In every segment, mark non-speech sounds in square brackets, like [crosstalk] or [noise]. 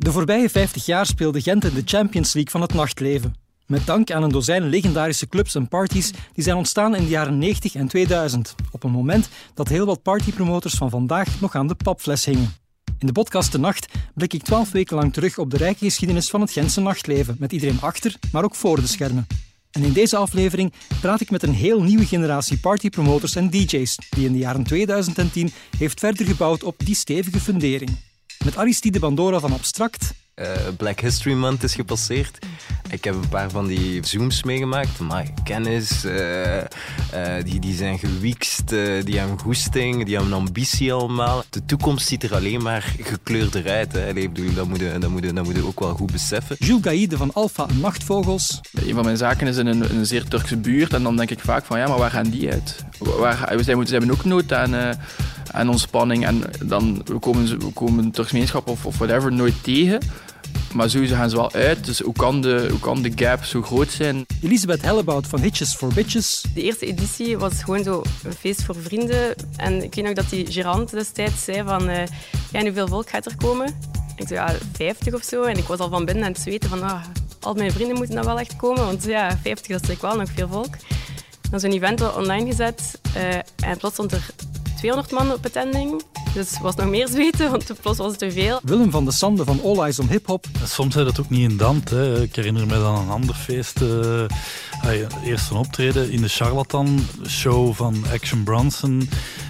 De voorbije 50 jaar speelde Gent in de Champions League van het nachtleven. Met dank aan een dozijn legendarische clubs en parties die zijn ontstaan in de jaren 90 en 2000. Op een moment dat heel wat partypromoters van vandaag nog aan de papfles hingen. In de podcast De Nacht blik ik twaalf weken lang terug op de rijke geschiedenis van het Gentse nachtleven, met iedereen achter, maar ook voor de schermen. En in deze aflevering praat ik met een heel nieuwe generatie partypromoters en DJ's, die in de jaren 2010 heeft verder gebouwd op die stevige fundering. Met Aristide Bandora van Abstract. Uh, Black History Month is gepasseerd. Ik heb een paar van die zooms meegemaakt. Maar kennis, uh, uh, die, die zijn gewiekst, die hebben goesting, die hebben ambitie allemaal. De toekomst ziet er alleen maar gekleurder uit. Hè. Allee, bedoel, dat, moet je, dat, moet je, dat moet je ook wel goed beseffen. Jules Gaïde van Alpha en Nachtvogels. Een van mijn zaken is in een, een zeer Turkse buurt. En dan denk ik vaak van, ja, maar waar gaan die uit? Waar, zij, moeten, zij hebben ook nood aan en ontspanning. En dan we komen, we komen Turksmeenschap of, of whatever nooit tegen. Maar sowieso gaan ze wel uit, dus hoe kan, de, hoe kan de gap zo groot zijn? Elisabeth Hellebout van Hitches for Bitches. De eerste editie was gewoon zo een feest voor vrienden. En ik weet nog dat die gerant destijds zei van... Uh, ja, hoeveel volk gaat er komen? Ik zei, ja, 50 of zo. En ik was al van binnen aan het zweten van... Ah, al mijn vrienden moeten dan wel echt komen. Want ja, 50, dat is wel nog veel volk. Dan zo'n event online gezet. Uh, en plots stond er 200 man op attending. Dus het was nog meer zweten, want plots was het te veel. Willem van de Sande van All Eyes on Hip Hop. Soms is dat ook niet in Dant. Hè. Ik herinner me dan een ander feest. Uh, eerst een optreden in de Charlatan show van Action Bronson.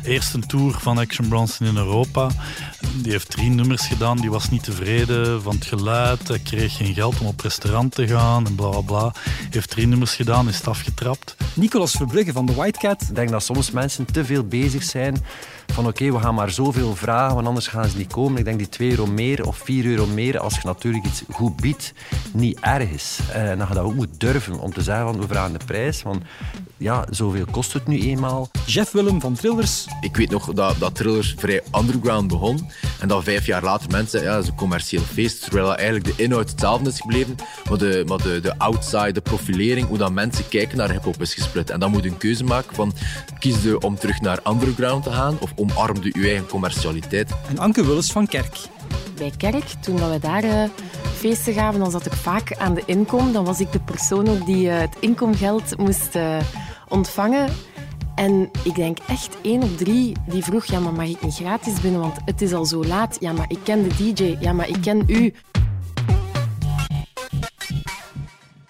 Eerst een tour van Action Bronson in Europa. Die heeft drie nummers gedaan. Die was niet tevreden van het geluid. Hij kreeg geen geld om op restaurant te gaan en bla bla bla. Heeft drie nummers gedaan, is het afgetrapt. Nicolas Verbrugge van The White Cat. Ik denk dat soms mensen te veel bezig zijn van oké, we gaan maar zoveel vragen, want anders gaan ze niet komen. Ik denk die 2 euro meer of 4 euro meer, als je natuurlijk iets goed biedt, niet erg is. Eh, en dat je dat ook moet durven om te zeggen, van, we vragen de prijs. Want ja, zoveel kost het nu eenmaal. Jeff Willem van Trillers. Ik weet nog dat, dat Trillers vrij underground begon. En dat vijf jaar later mensen, ja, dat is een commerciële feest. Terwijl eigenlijk de inhoud hetzelfde is gebleven. Maar de, maar de, de outside, de profilering, hoe dat mensen kijken naar hip-hop is gesplit. En dan moet je een keuze maken van kies je om terug naar underground te gaan of omarmde je eigen commercialiteit. En Anke Willis van Kerk. Bij Kerk, toen we daar uh, feesten gaven, dan zat ik vaak aan de inkom. Dan was ik de persoon ook die uh, het inkomgeld moest uh, ontvangen. En ik denk echt één op drie die vroeg, ja, maar mag ik niet gratis binnen, want het is al zo laat. Ja, maar ik ken de DJ. Ja, maar ik ken u.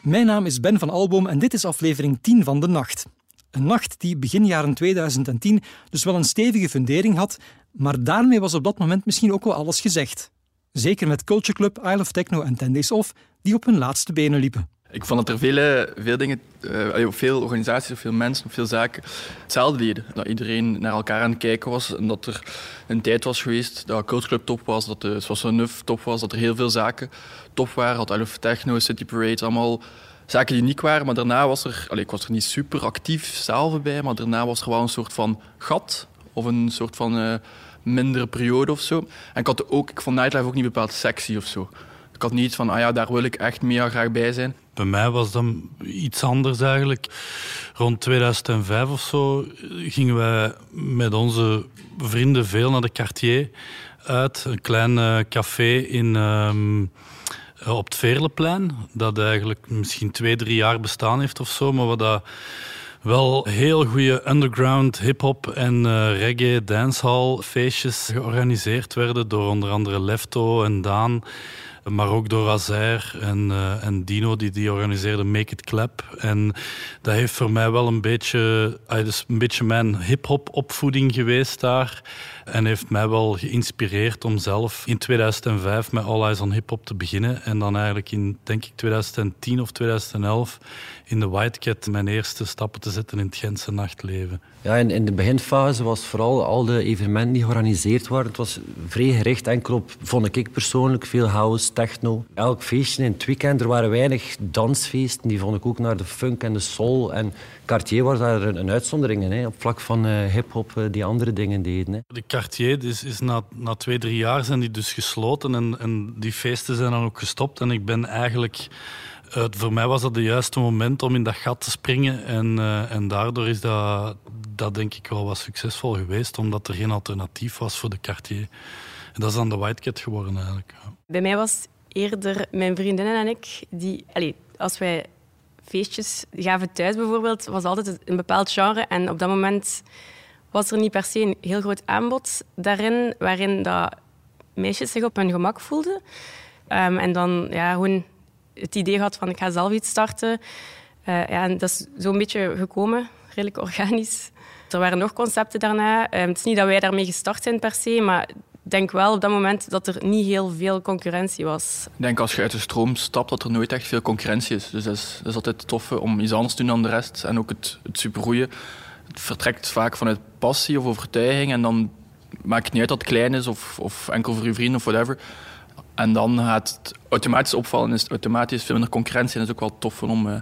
Mijn naam is Ben van Alboom en dit is aflevering 10 van De Nacht. Een nacht die begin jaren 2010 dus wel een stevige fundering had, maar daarmee was op dat moment misschien ook wel alles gezegd. Zeker met Culture Club, Isle of Techno en Ten Days Off, die op hun laatste benen liepen. Ik vond dat er veel, veel dingen, uh, veel organisaties veel mensen veel zaken hetzelfde deden. Dat iedereen naar elkaar aan het kijken was en dat er een tijd was geweest dat Culture Club top was, dat de Neuf top was, dat er heel veel zaken top waren. Dat Isle of Techno, City Parade, allemaal zaken die uniek waren. Maar daarna was er, ik was er niet super actief zelf bij, maar daarna was er wel een soort van gat of een soort van uh, mindere periode of zo. En ik had ook, ik vond nightlife ook niet bepaald sexy of zo. Ik had niet van, ah ja, daar wil ik echt mega graag bij zijn. Bij mij was dat iets anders eigenlijk. Rond 2005 of zo gingen wij met onze vrienden veel naar de Cartier uit. Een klein uh, café in... Uh, op het Veerleplein, dat eigenlijk misschien twee, drie jaar bestaan heeft of zo, maar wat dat wel heel goede underground hip-hop en uh, reggae dancehall feestjes georganiseerd werden door onder andere Lefto en Daan maar ook door Azer en, uh, en Dino, die, die organiseerde Make It Clap. En dat heeft voor mij wel een beetje, uh, dus een beetje mijn hip-hop opvoeding geweest daar. En heeft mij wel geïnspireerd om zelf in 2005 met All Eyes on Hip Hop te beginnen. En dan eigenlijk in, denk ik, 2010 of 2011 in de White Cat mijn eerste stappen te zetten in het Gentse nachtleven. Ja, in, in de beginfase was vooral al de evenementen die georganiseerd waren. Het was vrij gericht enkel op, vond ik persoonlijk, veel house, techno. Elk feestje in het weekend, er waren weinig dansfeesten. Die vond ik ook naar de funk en de soul. En Cartier was daar een, een uitzondering in, hè, op vlak van uh, hip-hop, uh, die andere dingen deden. Hè. De Cartier is, is na, na twee, drie jaar zijn die dus gesloten en, en die feesten zijn dan ook gestopt. En ik ben eigenlijk uh, voor mij was dat het juiste moment om in dat gat te springen. En, uh, en daardoor is dat, dat denk ik wel wat succesvol geweest, omdat er geen alternatief was voor de Cartier. En dat is dan de White Cat geworden eigenlijk. Bij mij was eerder mijn vriendinnen en ik, die, allee, als wij feestjes gaven thuis bijvoorbeeld, was altijd een bepaald genre. En op dat moment was er niet per se een heel groot aanbod daarin, waarin dat meisjes zich op hun gemak voelden. Ehm, en dan ja, gewoon het idee had van ik ga zelf iets starten. Uh, ja, en dat is zo'n beetje gekomen, redelijk organisch. Er waren nog concepten daarna. Um, het is niet dat wij daarmee gestart zijn per se, maar ik denk wel op dat moment dat er niet heel veel concurrentie was. Ik denk als je uit de stroom stapt dat er nooit echt veel concurrentie is. Dus dat is, dat is altijd tof om iets anders te doen dan de rest. En ook het, het supergoeie. Vertrekt vaak vanuit passie of overtuiging. En dan maakt het niet uit dat het klein is of, of enkel voor je vrienden of whatever. En dan gaat het automatisch opvallen, is het automatisch veel minder concurrentie. En dat is ook wel tof om uh,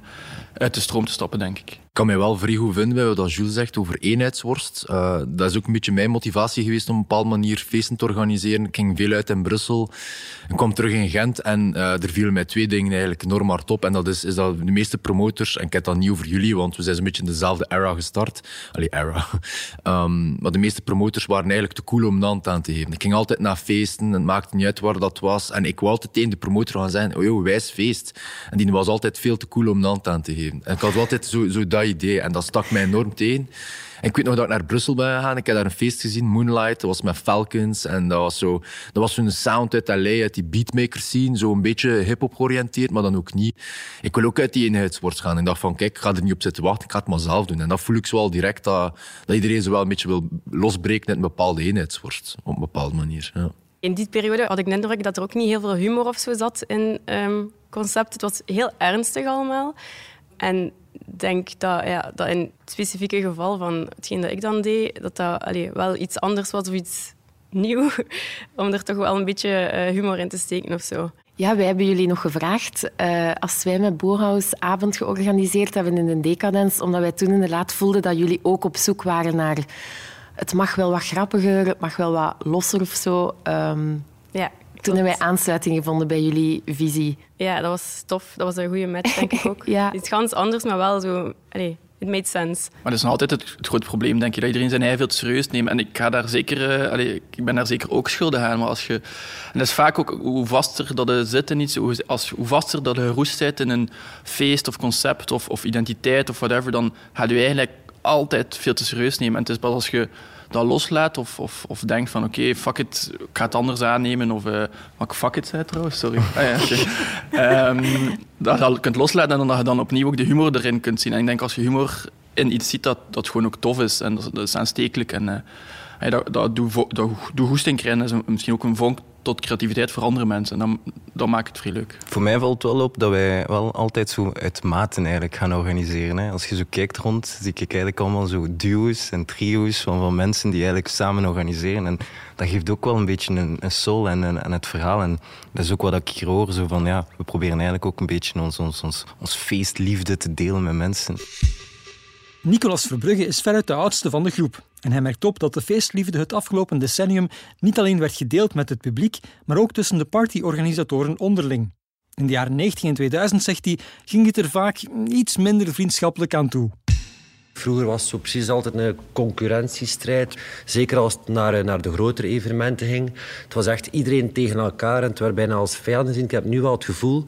uit de stroom te stappen, denk ik. Ik kan mij wel vrij goed vinden bij wat Jules zegt over eenheidsworst. Uh, dat is ook een beetje mijn motivatie geweest om op een bepaalde manier feesten te organiseren. Ik ging veel uit in Brussel. Ik kwam terug in Gent en uh, er vielen mij twee dingen eigenlijk enorm hard op. En dat is, is dat de meeste promotors, en ik heb dat niet over jullie, want we zijn een beetje in dezelfde era gestart. Allee, era. Um, [laughs] maar de meeste promotors waren eigenlijk te cool om een hand aan te geven. Ik ging altijd naar feesten, het maakte niet uit waar dat was. En ik wou altijd tegen de promotor gaan zeggen, oh joh, wijs feest. En die was altijd veel te cool om een hand aan te geven. En ik had altijd zo, zo dat idee. En dat stak mij enorm tegen. En ik weet nog dat ik naar Brussel ben gegaan. Ik heb daar een feest gezien, Moonlight. Dat was met Falcons. En dat was, zo, dat was zo'n sound uit die beatmakers zien. Zo een beetje hip-hop georiënteerd, maar dan ook niet. Ik wil ook uit die eenheidsworst gaan. Ik dacht van, kijk, ik ga er niet op zitten wachten. Ik ga het maar zelf doen. En dat voel ik zo al direct, dat, dat iedereen zo wel een beetje wil losbreken uit een bepaalde eenheidsworst. Op een bepaalde manier, ja. In die periode had ik de indruk dat er ook niet heel veel humor of zo zat in um, concept. Het was heel ernstig allemaal. En denk dat, ja, dat in het specifieke geval van hetgeen dat ik dan deed, dat dat wel iets anders was of iets nieuw. [laughs] Om er toch wel een beetje uh, humor in te steken of zo. Ja, wij hebben jullie nog gevraagd. Uh, als wij met Boerhaus avond georganiseerd hebben in de Decadens, omdat wij toen inderdaad voelden dat jullie ook op zoek waren naar... Het mag wel wat grappiger, het mag wel wat losser of zo. Um, ja, toen hebben wij aansluiting gevonden bij jullie visie. Ja, dat was tof. Dat was een goede match, denk ik [laughs] ook. ja. Iets ganz anders, maar wel zo... Allee, it made sense. Maar dat is nog altijd het, het grote probleem, denk je, dat iedereen zijn eigen veel te serieus neemt. En ik, ga daar zeker, uh, allee, ik ben daar zeker ook schuldig aan. Maar als je, en dat is vaak ook hoe vaster dat je zit in iets, hoe, als, hoe vaster dat je geroest zit in een feest of concept of, of identiteit of whatever, dan ga je eigenlijk altijd veel te serieus nemen. En het is pas als je dat loslaat of, of, of denkt van oké, okay, fuck it, ik ga het anders aannemen of uh, wat ik fuck it zei trouwens, sorry. Ah, ja, okay. [laughs] um, dat je kunt loslaten en dat je dan opnieuw ook de humor erin kunt zien. En ik denk als je humor in iets ziet dat, dat gewoon ook tof is en dat, dat is aanstekelijk en uh, dat, dat doet do, do goesting krijgen is misschien ook een vonk tot creativiteit voor andere mensen. Dan, dan maakt het vrij leuk. Voor mij valt wel op dat wij wel altijd zo uit maten eigenlijk gaan organiseren. Hè. Als je zo kijkt rond, zie ik eigenlijk allemaal zo duo's en trio's van, van mensen die eigenlijk samen organiseren. En dat geeft ook wel een beetje een, een soul en, en, het verhaal. En dat is ook wat ik hier hoor. Zo van, ja, we proberen eigenlijk ook een beetje ons, ons, ons, ons feestliefde te delen met mensen. Nicolas Verbrugge is veruit de oudste van de groep. En hij merkt op dat de feestliefde het afgelopen decennium niet alleen werd gedeeld met het publiek, maar ook tussen de partyorganisatoren onderling. In de jaren 90 en 2000, zegt hij, ging het er vaak iets minder vriendschappelijk aan toe. Vroeger was het zo precies altijd een concurrentiestrijd. Zeker als het naar, naar de grotere evenementen ging. Het was echt iedereen tegen elkaar en het werd bijna als vijanden zien. Ik heb nu wel het gevoel...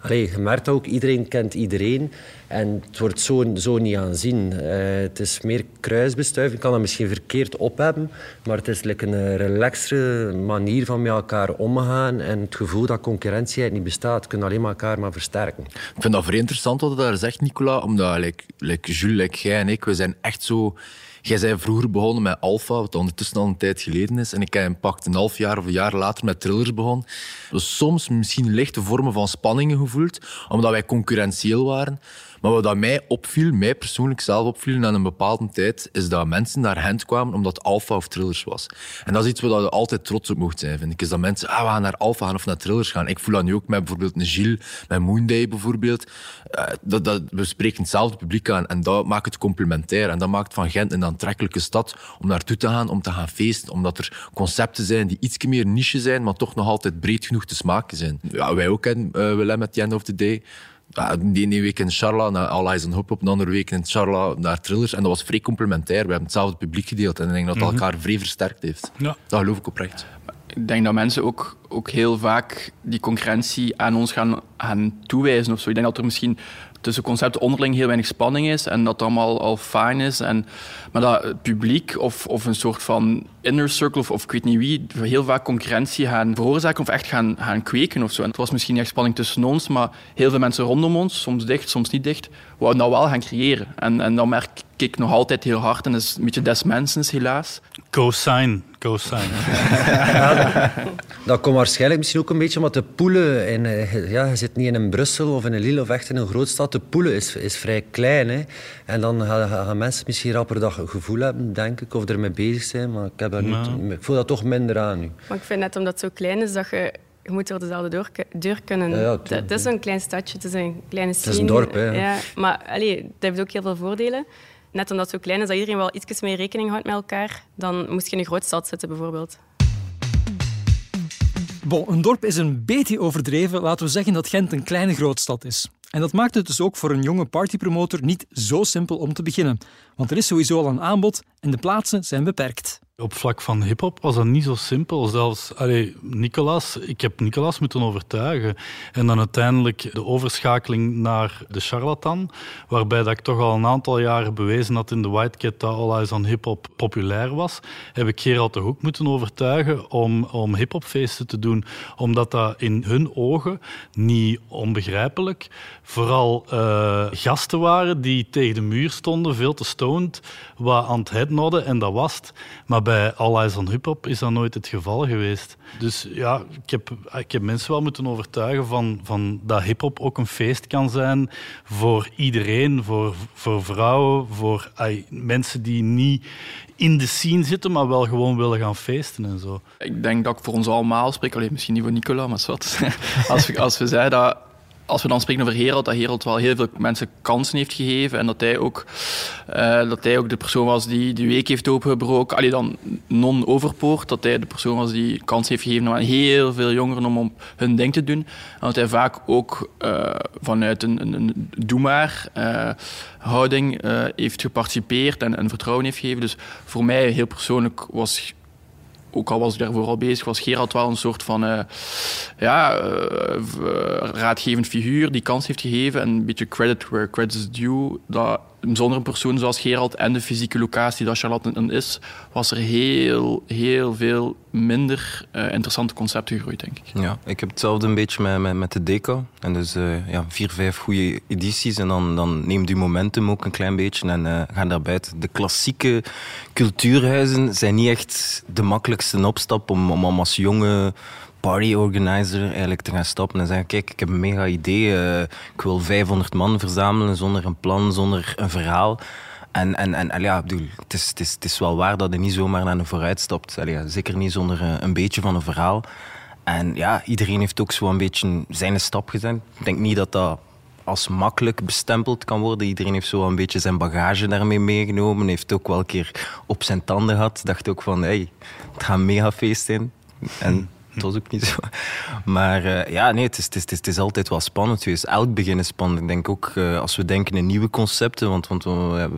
Allee, je merkt ook, iedereen kent iedereen. En het wordt zo, zo niet aanzien. Uh, het is meer kruisbestuiving. Ik kan dat misschien verkeerd op hebben. Maar het is like een relaxere manier van met elkaar omgaan. En het gevoel dat concurrentie niet bestaat. kunnen alleen maar elkaar maar versterken. Ik vind dat vrij interessant wat je daar zegt, Nicola. Omdat, like, like Jules, jij en ik, we zijn echt zo... Jij zei vroeger begonnen met Alpha, wat ondertussen al een tijd geleden is. En ik heb een pakt een half jaar of een jaar later met Trillers begonnen. Dus soms misschien lichte vormen van spanningen gevoeld, omdat wij concurrentieel waren. Maar wat mij opviel, mij persoonlijk zelf opviel aan een bepaalde tijd, is dat mensen naar hen kwamen omdat Alpha of Trillers was. En dat is iets waar je altijd trots op mocht zijn, vind ik. Is dat mensen, ah, we gaan naar Alpha gaan of naar Trillers gaan. Ik voel dat nu ook met bijvoorbeeld een Gilles, met Moonday bijvoorbeeld. Uh, dat, dat, we spreken hetzelfde publiek aan en dat maakt het complementair. En dat maakt van Gent een aantrekkelijke stad om naartoe te gaan, om te gaan feesten. Omdat er concepten zijn die iets meer niche zijn, maar toch nog altijd breed genoeg te smaken zijn. Ja, wij ook, in uh, Willem, met the end of the day die ene week in Charla naar All Eyes on Hop op, de andere week in Charla naar Thrillers. En dat was vrij complementair. We hebben hetzelfde publiek gedeeld. En ik denk dat dat mm -hmm. elkaar vrij versterkt heeft. Ja. Dat geloof ik oprecht. ik denk dat mensen ook, ook heel vaak die concurrentie aan ons gaan, gaan toewijzen. Of zo. Ik denk dat er misschien tussen concepten onderling heel weinig spanning is en dat het allemaal al fijn is. En, maar dat het publiek of, of een soort van inner circle of, of ik weet niet wie heel vaak concurrentie gaan veroorzaken of echt gaan, gaan kweken of zo. En het was misschien niet echt spanning tussen ons, maar heel veel mensen rondom ons, soms dicht, soms niet dicht, wouden dat wel gaan creëren. En, en dat merk ik nog altijd heel hard en dat is een beetje des mensens helaas. Co-sign, co-sign. [laughs] dat komt waarschijnlijk misschien ook een beetje omdat de poelen... In, eh, ja, je zit niet in een Brussel of in een Lille of echt in een grootstad. De poelen is, is vrij klein. Hè. En dan gaan, gaan mensen misschien rapper dat gevoel hebben, denk ik, of ermee bezig zijn. Maar ik, heb dat niet, ik voel dat toch minder aan nu. Maar ik vind net omdat het zo klein is, dat je je moet door dezelfde deur, deur kunnen. Ja, ja, het is een klein stadje, het is een kleine scene. Het is een dorp, hè. Ja, maar allee, dat heeft ook heel veel voordelen. Net omdat het zo klein is dat iedereen wel iets meer rekening houdt met elkaar, dan moest je in een grote stad zitten, bijvoorbeeld. Een dorp is een beetje overdreven. Laten we zeggen dat Gent een kleine grootstad is. En dat maakt het dus ook voor een jonge partypromotor niet zo simpel om te beginnen. Want er is sowieso al een aanbod en de plaatsen zijn beperkt. Op vlak van hip-hop was dat niet zo simpel. Zelfs, allee, Nicolas, ik heb Nicolas moeten overtuigen. En dan uiteindelijk de overschakeling naar de charlatan, waarbij dat ik toch al een aantal jaren bewezen had in de White Cat dat All Eyes Hip-hop populair was, heb ik Gerald de Hoek moeten overtuigen om, om hip-hopfeesten te doen. Omdat dat in hun ogen niet onbegrijpelijk vooral uh, gasten waren die tegen de muur stonden, veel te stoned, wat aan het headnodden en dat was het. Maar All Eyes on Hip Hop is dat nooit het geval geweest. Dus ja, ik heb, ik heb mensen wel moeten overtuigen van, van dat hip-hop ook een feest kan zijn voor iedereen, voor, voor vrouwen, voor mensen die niet in de scene zitten, maar wel gewoon willen gaan feesten en zo. Ik denk dat ik voor ons allemaal spreek, alleen misschien niet voor Nicola, maar wat. [laughs] Als we, als we zeiden dat als we dan spreken over Herald, dat Herald wel heel veel mensen kansen heeft gegeven en dat hij ook, uh, dat hij ook de persoon was die die week heeft opengebroken. Allee, dan non-overpoort, dat hij de persoon was die kans heeft gegeven aan heel veel jongeren om op hun ding te doen. En dat hij vaak ook uh, vanuit een, een, een doe maar uh, houding heeft geparticipeerd en, en vertrouwen heeft gegeven. Dus voor mij heel persoonlijk was ook al was ik daarvoor al bezig, was Gerald wel een soort van uh, ja, uh, raadgevend figuur die kans heeft gegeven en een beetje credit where credit is due. Dat zonder een persoon zoals Gerald en de fysieke locatie dat Charlotte is, was er heel, heel veel minder uh, interessante concepten gegroeid, denk ik. Ja, ik heb hetzelfde een beetje met, met, met de deco. En dus uh, ja, vier, vijf goede edities en dan, dan neemt die momentum ook een klein beetje en uh, gaan daar buiten. De klassieke cultuurhuizen zijn niet echt de makkelijkste opstap om, om als jonge party organizer eigenlijk te gaan stappen en zeggen: Kijk, ik heb een mega idee. Uh, ik wil 500 man verzamelen zonder een plan, zonder een verhaal. En, en, en, ja, bedoel, het, is, het, is, het is wel waar dat je niet zomaar naar een vooruit stapt. Allee, zeker niet zonder een, een, beetje van een verhaal. En ja, iedereen heeft ook zo een beetje zijn stap gezet. Ik denk niet dat dat als makkelijk bestempeld kan worden. Iedereen heeft zo een beetje zijn bagage daarmee meegenomen. Heeft ook wel een keer op zijn tanden gehad. Dacht ook van, hey, het gaat een mega feest zijn. En het was ook niet zo. Maar uh, ja, nee, het is, het, is, het is altijd wel spannend geweest. Elk begin is spannend. Ik denk ook uh, als we denken in nieuwe concepten, want, want we,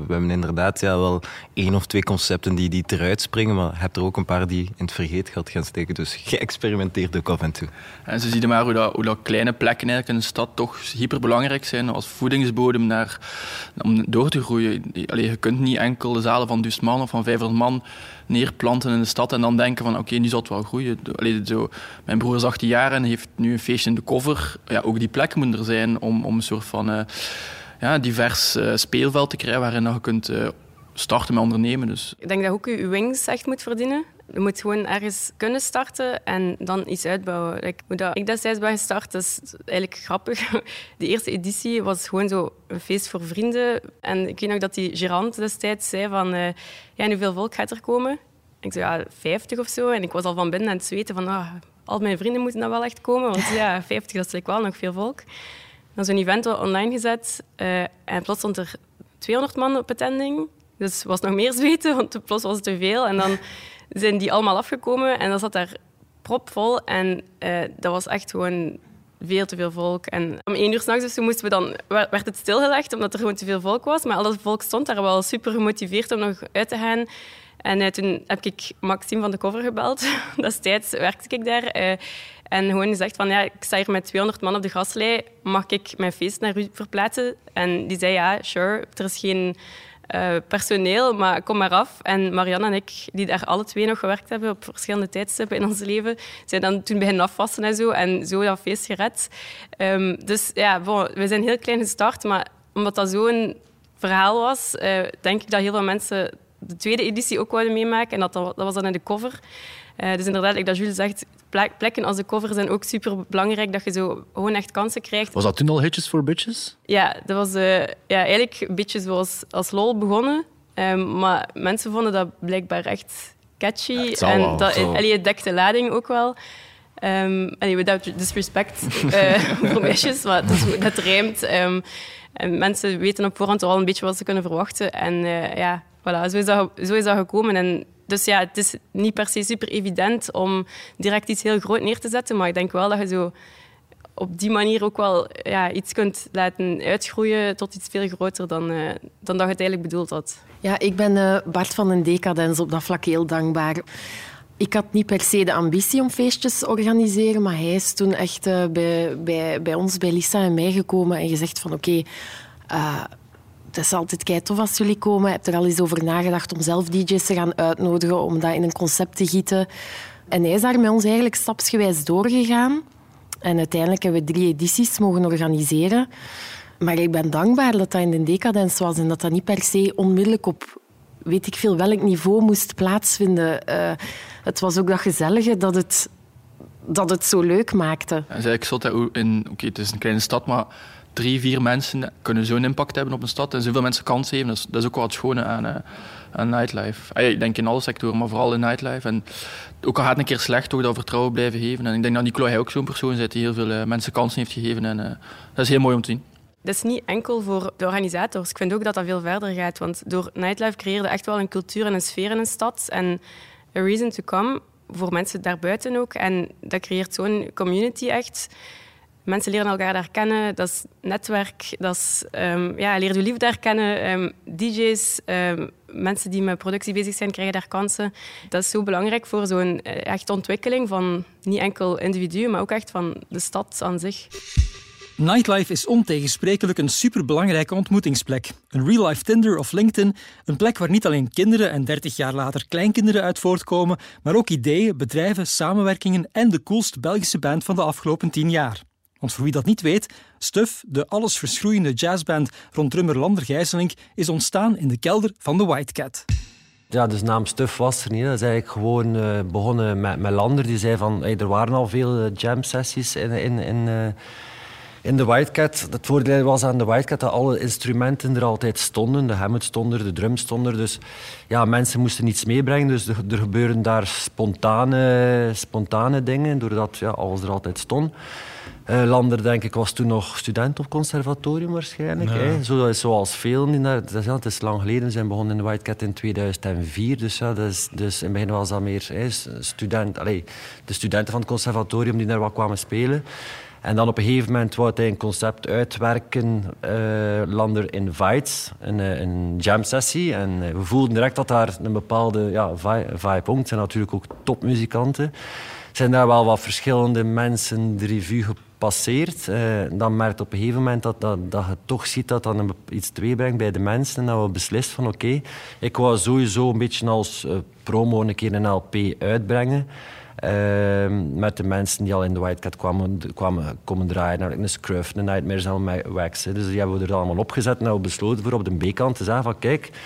hebben inderdaad ja, wel één of twee concepten die, die eruit springen, maar hebt er ook een paar die in het vergeetgeld gaan steken. Dus [laughs] geëxperimenteerd ook af en toe. En ze zien maar hoe dat, hoe dat kleine plekken eigenlijk in de stad toch hyperbelangrijk zijn als voedingsbodem naar, om door te groeien. Allee, je kunt niet enkel de zalen van duizend man of van 500 man neerplanten in de stad en dan denken van oké, nu zal het wel groeien. Allee, zo, mijn broer is 18 jaar en heeft nu een feestje in de cover. Ja, ook die plek moet er zijn om, om een soort van uh, ja, divers uh, speelveld te krijgen waarin je kunt uh, starten met ondernemen. Dus. Ik denk dat ook je wings echt moet verdienen. Je moet gewoon ergens kunnen starten en dan iets uitbouwen. Like, hoe dat ik destijds ben gestart, is eigenlijk grappig. [laughs] De eerste editie was gewoon zo een feest voor vrienden. En ik weet nog dat die gerant destijds zei van... Uh, ja, hoeveel volk gaat er komen? Ik zei, ja, 50 of zo. En ik was al van binnen aan het zweten van... Ah, al mijn vrienden moeten dan wel echt komen. Want ja, [laughs] 50, dat is like wel nog veel volk. Dan zo'n event online gezet. Uh, en plots stond er 200 man op attending. Dus was nog meer [laughs] zweten, want plots was het te veel. En dan zijn die allemaal afgekomen en dan zat daar propvol. En uh, dat was echt gewoon veel te veel volk. En om één uur s'nachts dus moesten we dan, werd het stilgelegd omdat er gewoon te veel volk was. Maar al dat volk stond daar wel super gemotiveerd om nog uit te gaan. En uh, toen heb ik Maxime van de Cover gebeld. [laughs] Destijds werkte ik daar. Uh, en gewoon gezegd van, ja, ik sta hier met 200 man op de gaslei. Mag ik mijn feest naar u verplaatsen? En die zei, ja, sure. Er is geen uh, personeel, maar kom maar af. En Marianne en ik, die daar alle twee nog gewerkt hebben op verschillende tijdstippen in ons leven, zijn dan toen beginnen afwassen en zo. En zo dat feest gered. Um, dus ja, we zijn heel klein gestart, maar omdat dat zo'n verhaal was, uh, denk ik dat heel veel mensen de tweede editie ook wilden meemaken. En dat, dat was dan in de cover. Uh, dus inderdaad, like dat Jules zegt, plekken als de cover zijn ook super belangrijk, dat je zo gewoon echt kansen krijgt. Was dat toen al Hitches for Bitches? Ja, dat was uh, ja, eigenlijk een beetje zoals als lol begonnen. Um, maar mensen vonden dat blijkbaar echt catchy. Ja, en wel, dat, allee, het dekte lading ook wel. Um, allee, without disrespect uh, [laughs] voor meisjes, maar dat, dat rijmt. Um, en mensen weten op voorhand al een beetje wat ze kunnen verwachten. En uh, ja, voilà, zo is, dat, zo is dat gekomen. En dus ja, het is niet per se super evident om direct iets heel groot neer te zetten, maar ik denk wel dat je zo op die manier ook wel ja, iets kunt laten uitgroeien tot iets veel groter dan, uh, dan dat je het eigenlijk bedoeld had. Ja, ik ben uh, Bart van den Decadens op dat vlak heel dankbaar. Ik had niet per se de ambitie om feestjes te organiseren, maar hij is toen echt uh, bij, bij, bij ons, bij Lisa en mij gekomen en gezegd van oké, het is altijd kei tof als jullie komen. Heb er al eens over nagedacht om zelf DJ's te gaan uitnodigen, om dat in een concept te gieten. En hij is daar met ons eigenlijk stapsgewijs doorgegaan. En uiteindelijk hebben we drie edities mogen organiseren. Maar ik ben dankbaar dat dat in de decadens was en dat dat niet per se onmiddellijk op weet ik veel welk niveau moest plaatsvinden. Uh, het was ook dat gezellige dat het, dat het zo leuk maakte. Ja, ik zat in, oké, het is een kleine stad, maar drie, vier mensen kunnen zo'n impact hebben op een stad en zoveel mensen kans geven. Dat is, ook wel het schone aan, uh, aan nightlife. Ik denk in alle sectoren, maar vooral in nightlife. En ook al gaat het een keer slecht, toch dat vertrouwen blijven geven. En ik denk dat Nicola ook zo'n persoon is die heel veel uh, mensen kansen heeft gegeven. En uh, dat is heel mooi om te zien. Dat is niet enkel voor de organisators. Ik vind ook dat dat veel verder gaat. Want door nightlife creëerde echt wel een cultuur en een sfeer in een stad. En a reason to come voor mensen daarbuiten ook. En dat creëert zo'n community echt mensen leren elkaar daar kennen. Dat is netwerk. Dat is, um, ja, leer je lief daar kennen. Um, DJ's, um, mensen die met productie bezig zijn, krijgen daar kansen. Dat is zo belangrijk voor zo'n eh, echte ontwikkeling van niet enkel individuen, maar ook echt van de stad aan zich. Nightlife is ontegensprekelijk een superbelangrijke ontmoetingsplek. Een real-life Tinder of LinkedIn. Een plek waar niet alleen kinderen en 30 jaar later kleinkinderen uit voortkomen, maar ook ideeën, bedrijven, samenwerkingen en de coolste Belgische band van de afgelopen 10 jaar. Want voor wie dat niet weet, Stuff, de allesverschroeiende jazzband rond drummer Lander Gijzelink, is ontstaan in de kelder van de White Cat. Ja, dus naam Stuff was er niet. Dat is eigenlijk gewoon uh, begonnen met, met Lander. Die zei van, er waren al veel uh, jam sessies in, in, in, uh, in de White Cat. Het voordeel was aan de White Cat dat alle instrumenten er altijd stonden. De Hammond stond er, de drum stond er. Dus ja, mensen moesten niets meebrengen. Dus er, er gebeuren daar spontane, spontane dingen, doordat ja, alles er altijd stond. Uh, Lander, denk ik, was toen nog student op conservatorium waarschijnlijk. Ja. Hè? Zo, zoals veel. Dat, is, ja, het is lang geleden. We zijn begonnen in de White Cat in 2004. Dus, ja, dat is, dus in het begin was dat meer hè, student, allez, de studenten van het conservatorium die daar wat kwamen spelen. En dan op een gegeven moment wou hij een concept uitwerken, uh, Lander Invites, een, eh, een jam sessie. En we voelden direct dat daar een bepaalde ja, vibe om. Het zijn natuurlijk ook topmuzikanten zijn daar wel wat verschillende mensen de revue gepasseerd. Uh, dan merkt op een gegeven moment dat, dat, dat je toch ziet dat dat iets brengt bij de mensen. En dat we beslist van oké, ik wou sowieso een beetje als uh, promo een keer een LP uitbrengen. Uh, met de mensen die al in de White Cat kwamen, kwamen komen draaien. Nou, een Scruff, een Nightmares en Wax. Dus die hebben we er allemaal opgezet en hebben besloten voor op de B-kant te zeggen van kijk, eh,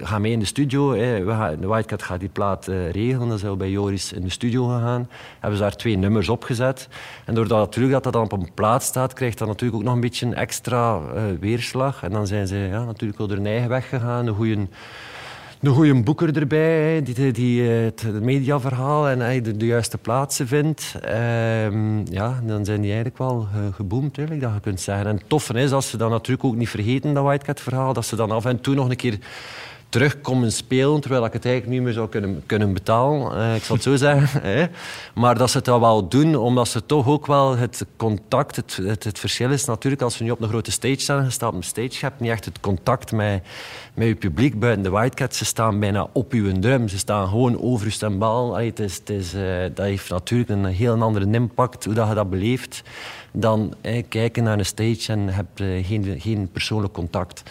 ga mee in de studio. Eh, we de Whitecat gaat die plaat uh, regelen. Dan zijn we bij Joris in de studio gegaan. Hebben ze daar twee nummers opgezet. En doordat natuurlijk dat, dat dan op een plaat staat, krijgt dat natuurlijk ook nog een beetje extra uh, weerslag. En dan zijn ze ja, natuurlijk wel hun eigen weg gegaan. Een een goede boeker erbij, die, die het mediaverhaal en de, de, juiste plaatsen vindt. Ehm, ja, dan zijn die eigenlijk wel geboomd, eigenlijk, dat je kunt zeggen. En het toffe is, als ze dan natuurlijk ook niet vergeten, dat Whitecat-verhaal, dat ze dan af en toe nog een keer terugkomen spelen, terwijl ik het eigenlijk niet meer zou kunnen, kunnen betalen. Uh, ik zal het zo zeggen. [laughs] Maar dat ze het wel doen, omdat ze toch ook wel het contact... Het, het, verschil is natuurlijk, als we nu op een grote stage staan, je staat op een stage, je hebt niet echt het contact met, met je publiek buiten de Whitecats. Ze staan bijna op uw drum. Ze staan gewoon over je stembal. het is, het is, uh, dat heeft natuurlijk een heel andere impact, hoe dat je dat beleeft, dan kijken naar een stage en heb uh, geen, geen persoonlijk contact.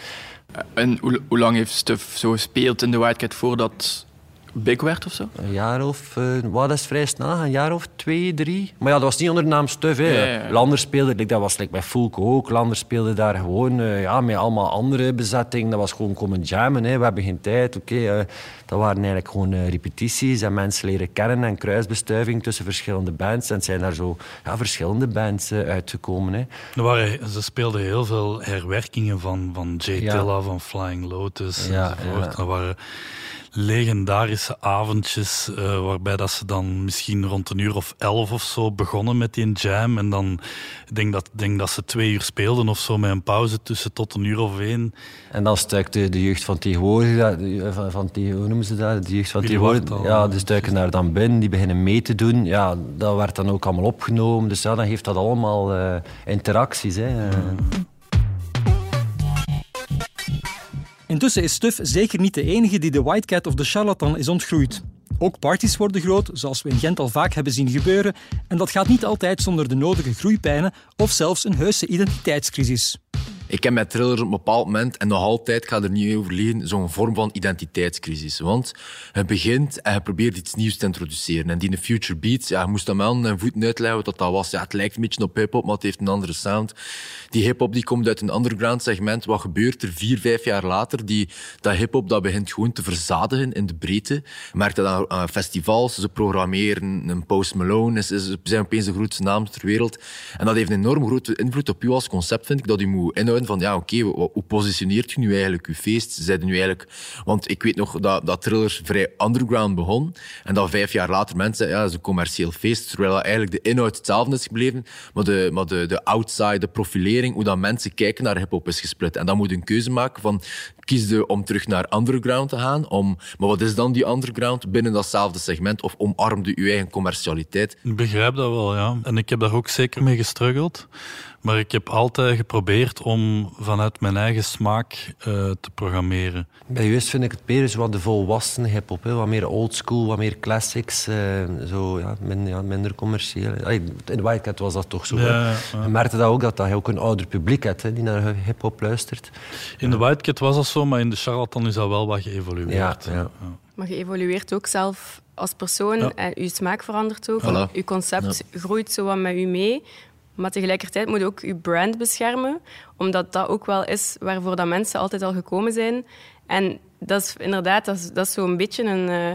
En hoe, hoe lang heeft Stuf zo gespeeld in de Wildcat voordat big werd of zo? Een jaar of, uh, wat is vrij snel, een jaar of twee, drie. Maar ja, dat was niet onder de naam Stuf. Hè. Lander speelde, dat was like bij Fulco ook. Lander speelde daar gewoon uh, ja, met allemaal andere bezetting. Dat was gewoon komen jammen. Hè. We hebben geen tijd. Oké, okay, uh, dat waren eigenlijk gewoon repetities en mensen leren kennen en kruisbestuiving tussen verschillende bands. En het zijn daar zo ja, verschillende bands uitgekomen. Hè. Er waren, ze speelden heel veel herwerkingen van, van Jay ja. Tilla, van Flying Lotus ja, enzovoort. Ja. waren legendarische avondjes uh, waarbij dat ze dan misschien rond een uur of elf of zo begonnen met die jam. En dan denk dat denk dat ze twee uur speelden of zo met een pauze tussen tot een uur of één. En dan stuikte de jeugd van tegenwoordig, van, van, hoe noemen ze dat? De jeugd van tegenwoordig, ja, die stuiken daar dan binnen, die beginnen mee te doen. Ja, dat werd dan ook allemaal opgenomen. Dus ja, dan heeft dat allemaal uh, interacties. Hè. Mm. Intussen is Stuf zeker niet de enige die de White Cat of de Charlatan is ontgroeid. Ook parties worden groot, zoals we in Gent al vaak hebben zien gebeuren, en dat gaat niet altijd zonder de nodige groeipijnen of zelfs een heuse identiteitscrisis. Ik heb met Triller op een bepaald moment, en nog altijd, ik ga er niet over liegen, zo'n vorm van identiteitscrisis. Want je begint en je probeert iets nieuws te introduceren. En die Future Beats, ja, je moest aan mijn en voeten uitleggen wat dat was. Ja, het lijkt een beetje op hip-hop, maar het heeft een andere sound. Die hip-hop die komt uit een underground segment. Wat gebeurt er vier, vijf jaar later? Die, dat hip-hop dat begint gewoon te verzadigen in de breedte. Je merkt dat aan festivals. Ze programmeren een Post Malone. Ze zijn opeens de grootste naam ter wereld. En dat heeft een enorm grote invloed op u als concept, vind ik. Dat u moet inhouden van, ja, oké, hoe positioneert u nu eigenlijk uw feest? Zijde nu eigenlijk... Want ik weet nog dat, dat Triller vrij underground begon. En dat vijf jaar later mensen, ja, dat is een commercieel feest. Terwijl eigenlijk de inhoud hetzelfde is gebleven. Maar de, maar de, de outside, de profilering, hoe dat mensen kijken naar hip-hop is gesplit. En dan moet je een keuze maken van, kies je om terug naar underground te gaan? Om, maar wat is dan die underground binnen datzelfde segment? Of omarmde je eigen commercialiteit? Ik begrijp dat wel, ja. En ik heb daar ook zeker mee gestruggeld. Maar ik heb altijd geprobeerd om vanuit mijn eigen smaak uh, te programmeren. Bij Juist vind ik het meer wat de volwassen hip-hop. Wat meer oldschool, wat meer classics. Uh, zo, ja, min, ja, minder commercieel. In de Wildcat was dat toch zo. Ja, ja. Je merkte dat ook dat je ook een ouder publiek hebt hè, die naar hip-hop luistert. In de Wildcat was dat zo, maar in de Charlatan is dat wel wat geëvolueerd. Ja, ja. Maar je evolueert ook zelf als persoon en je smaak verandert ook. Voilà. Je concept groeit zo wat met je mee. Maar tegelijkertijd moet je ook je brand beschermen, omdat dat ook wel is waarvoor dat mensen altijd al gekomen zijn. En dat is inderdaad, dat is, dat is zo'n beetje een, uh,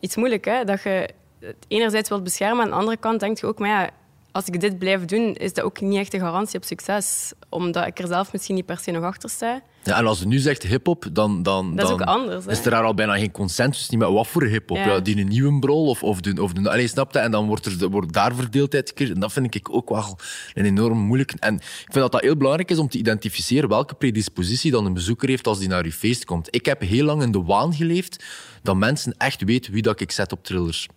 iets moeilijk. Hè? Dat je het enerzijds wilt beschermen, aan de andere kant denk je ook, maar ja, als ik dit blijf doen, is dat ook niet echt een garantie op succes. Omdat ik er zelf misschien niet per se nog achter sta. Ja, en als je nu zegt hip-hop, dan, dan, dat is, ook anders, is er daar al bijna geen consensus niet met wat voor hip-hop. Ja. die een nieuwe brol of, of, de, of de. Allez, snapte? En dan wordt er wordt daar verdeeldheid gecreëerd. En dat vind ik ook wel een enorm moeilijk. En ik vind dat dat heel belangrijk is om te identificeren welke predispositie dan een bezoeker heeft als die naar je feest komt. Ik heb heel lang in de waan geleefd dat mensen echt weten wie dat ik zet op thrillers.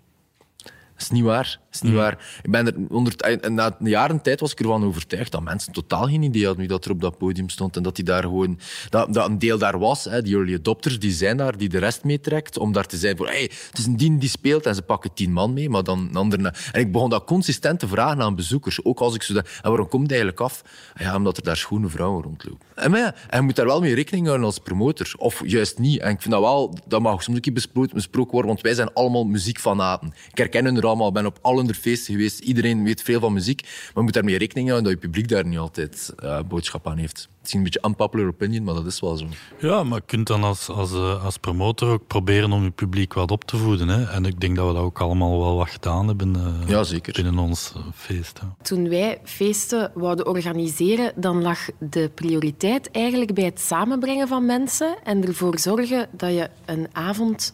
Dat is niet waar. Is niet waar. Ik ben er onder, na een jaren tijd was ik ervan overtuigd dat mensen totaal geen idee hadden wie dat er op dat podium stond. En dat, die daar gewoon, dat, dat een deel daar was. Hè. Die early adopters die zijn daar, die de rest meetrekt. Om daar te zijn voor, hey, het is een dien die speelt en ze pakken tien man mee. Maar dan een andere. En ik begon dat consistent te vragen aan bezoekers. Ook als ik zo dacht, en waarom komt het eigenlijk af? Ja, omdat er daar schone vrouwen rondlopen. En, maar ja, en je moet daar wel mee rekening houden als promotor. Of juist niet. En ik vind dat wel, dat mag soms een keer besproken, worden. Want wij zijn allemaal muziekfanaten. Ik herken hun er allemaal. Ben op alle feesten geweest. Iedereen weet veel van muziek. Maar je moet daarmee rekening houden dat je publiek daar niet altijd uh, boodschap aan heeft. Het is een beetje unpopular opinion, maar dat is wel zo. Ja, maar je kunt dan als, als, eh, als promotor ook proberen om je publiek wat op te voeden. Hè? En ik denk dat we dat ook allemaal wel wat gedaan hebben uh, ja, zeker. binnen ons feest. Hè. Toen wij feesten wouden organiseren, dan lag de prioriteit eigenlijk bij het samenbrengen van mensen en ervoor zorgen dat je een avond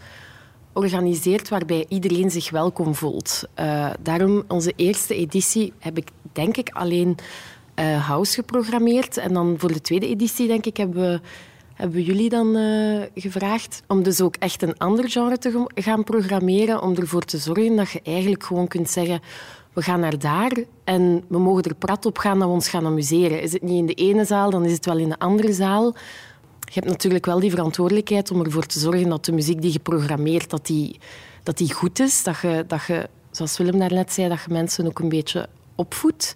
organiseert waarbij iedereen zich welkom voelt. Uh, daarom onze eerste editie heb ik denk ik alleen uh, house geprogrammeerd. En dan voor de tweede editie denk ik hebben we hebben we jullie dan eh, gevraagd om dus ook echt een ander genre te gaan programmeren, om ervoor te zorgen dat je eigenlijk gewoon kunt zeggen we gaan naar daar en we mogen er prat op gaan dat we ons gaan amuseren. Is het niet in de ene zaal, dan is het wel in de andere zaal. Je hebt natuurlijk wel die verantwoordelijkheid om ervoor te zorgen dat de muziek die je programmeert, dat die, dat die goed is. Dat je, dat je, zoals Willem daarnet zei, dat je mensen ook een beetje opvoedt.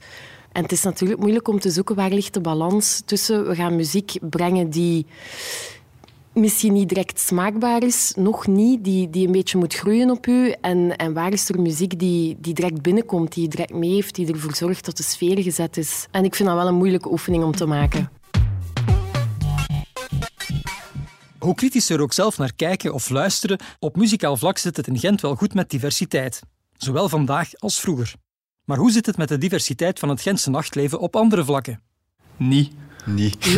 En het is natuurlijk moeilijk om te zoeken waar ligt de balans tussen we gaan muziek brengen die misschien niet direct smaakbaar is, nog niet, die, die een beetje moet groeien op u. En, en waar is er muziek die, die direct binnenkomt, die direct mee heeft, die ervoor zorgt dat de sfeer gezet is. En ik vind dat wel een moeilijke oefening om te maken. Hoe kritisch er ook zelf naar kijken of luisteren, op muzikaal vlak zit het in Gent wel goed met diversiteit. Zowel vandaag als vroeger. Maar hoe zit het met de diversiteit van het Gentse nachtleven op andere vlakken? Niet. Niet. [laughs]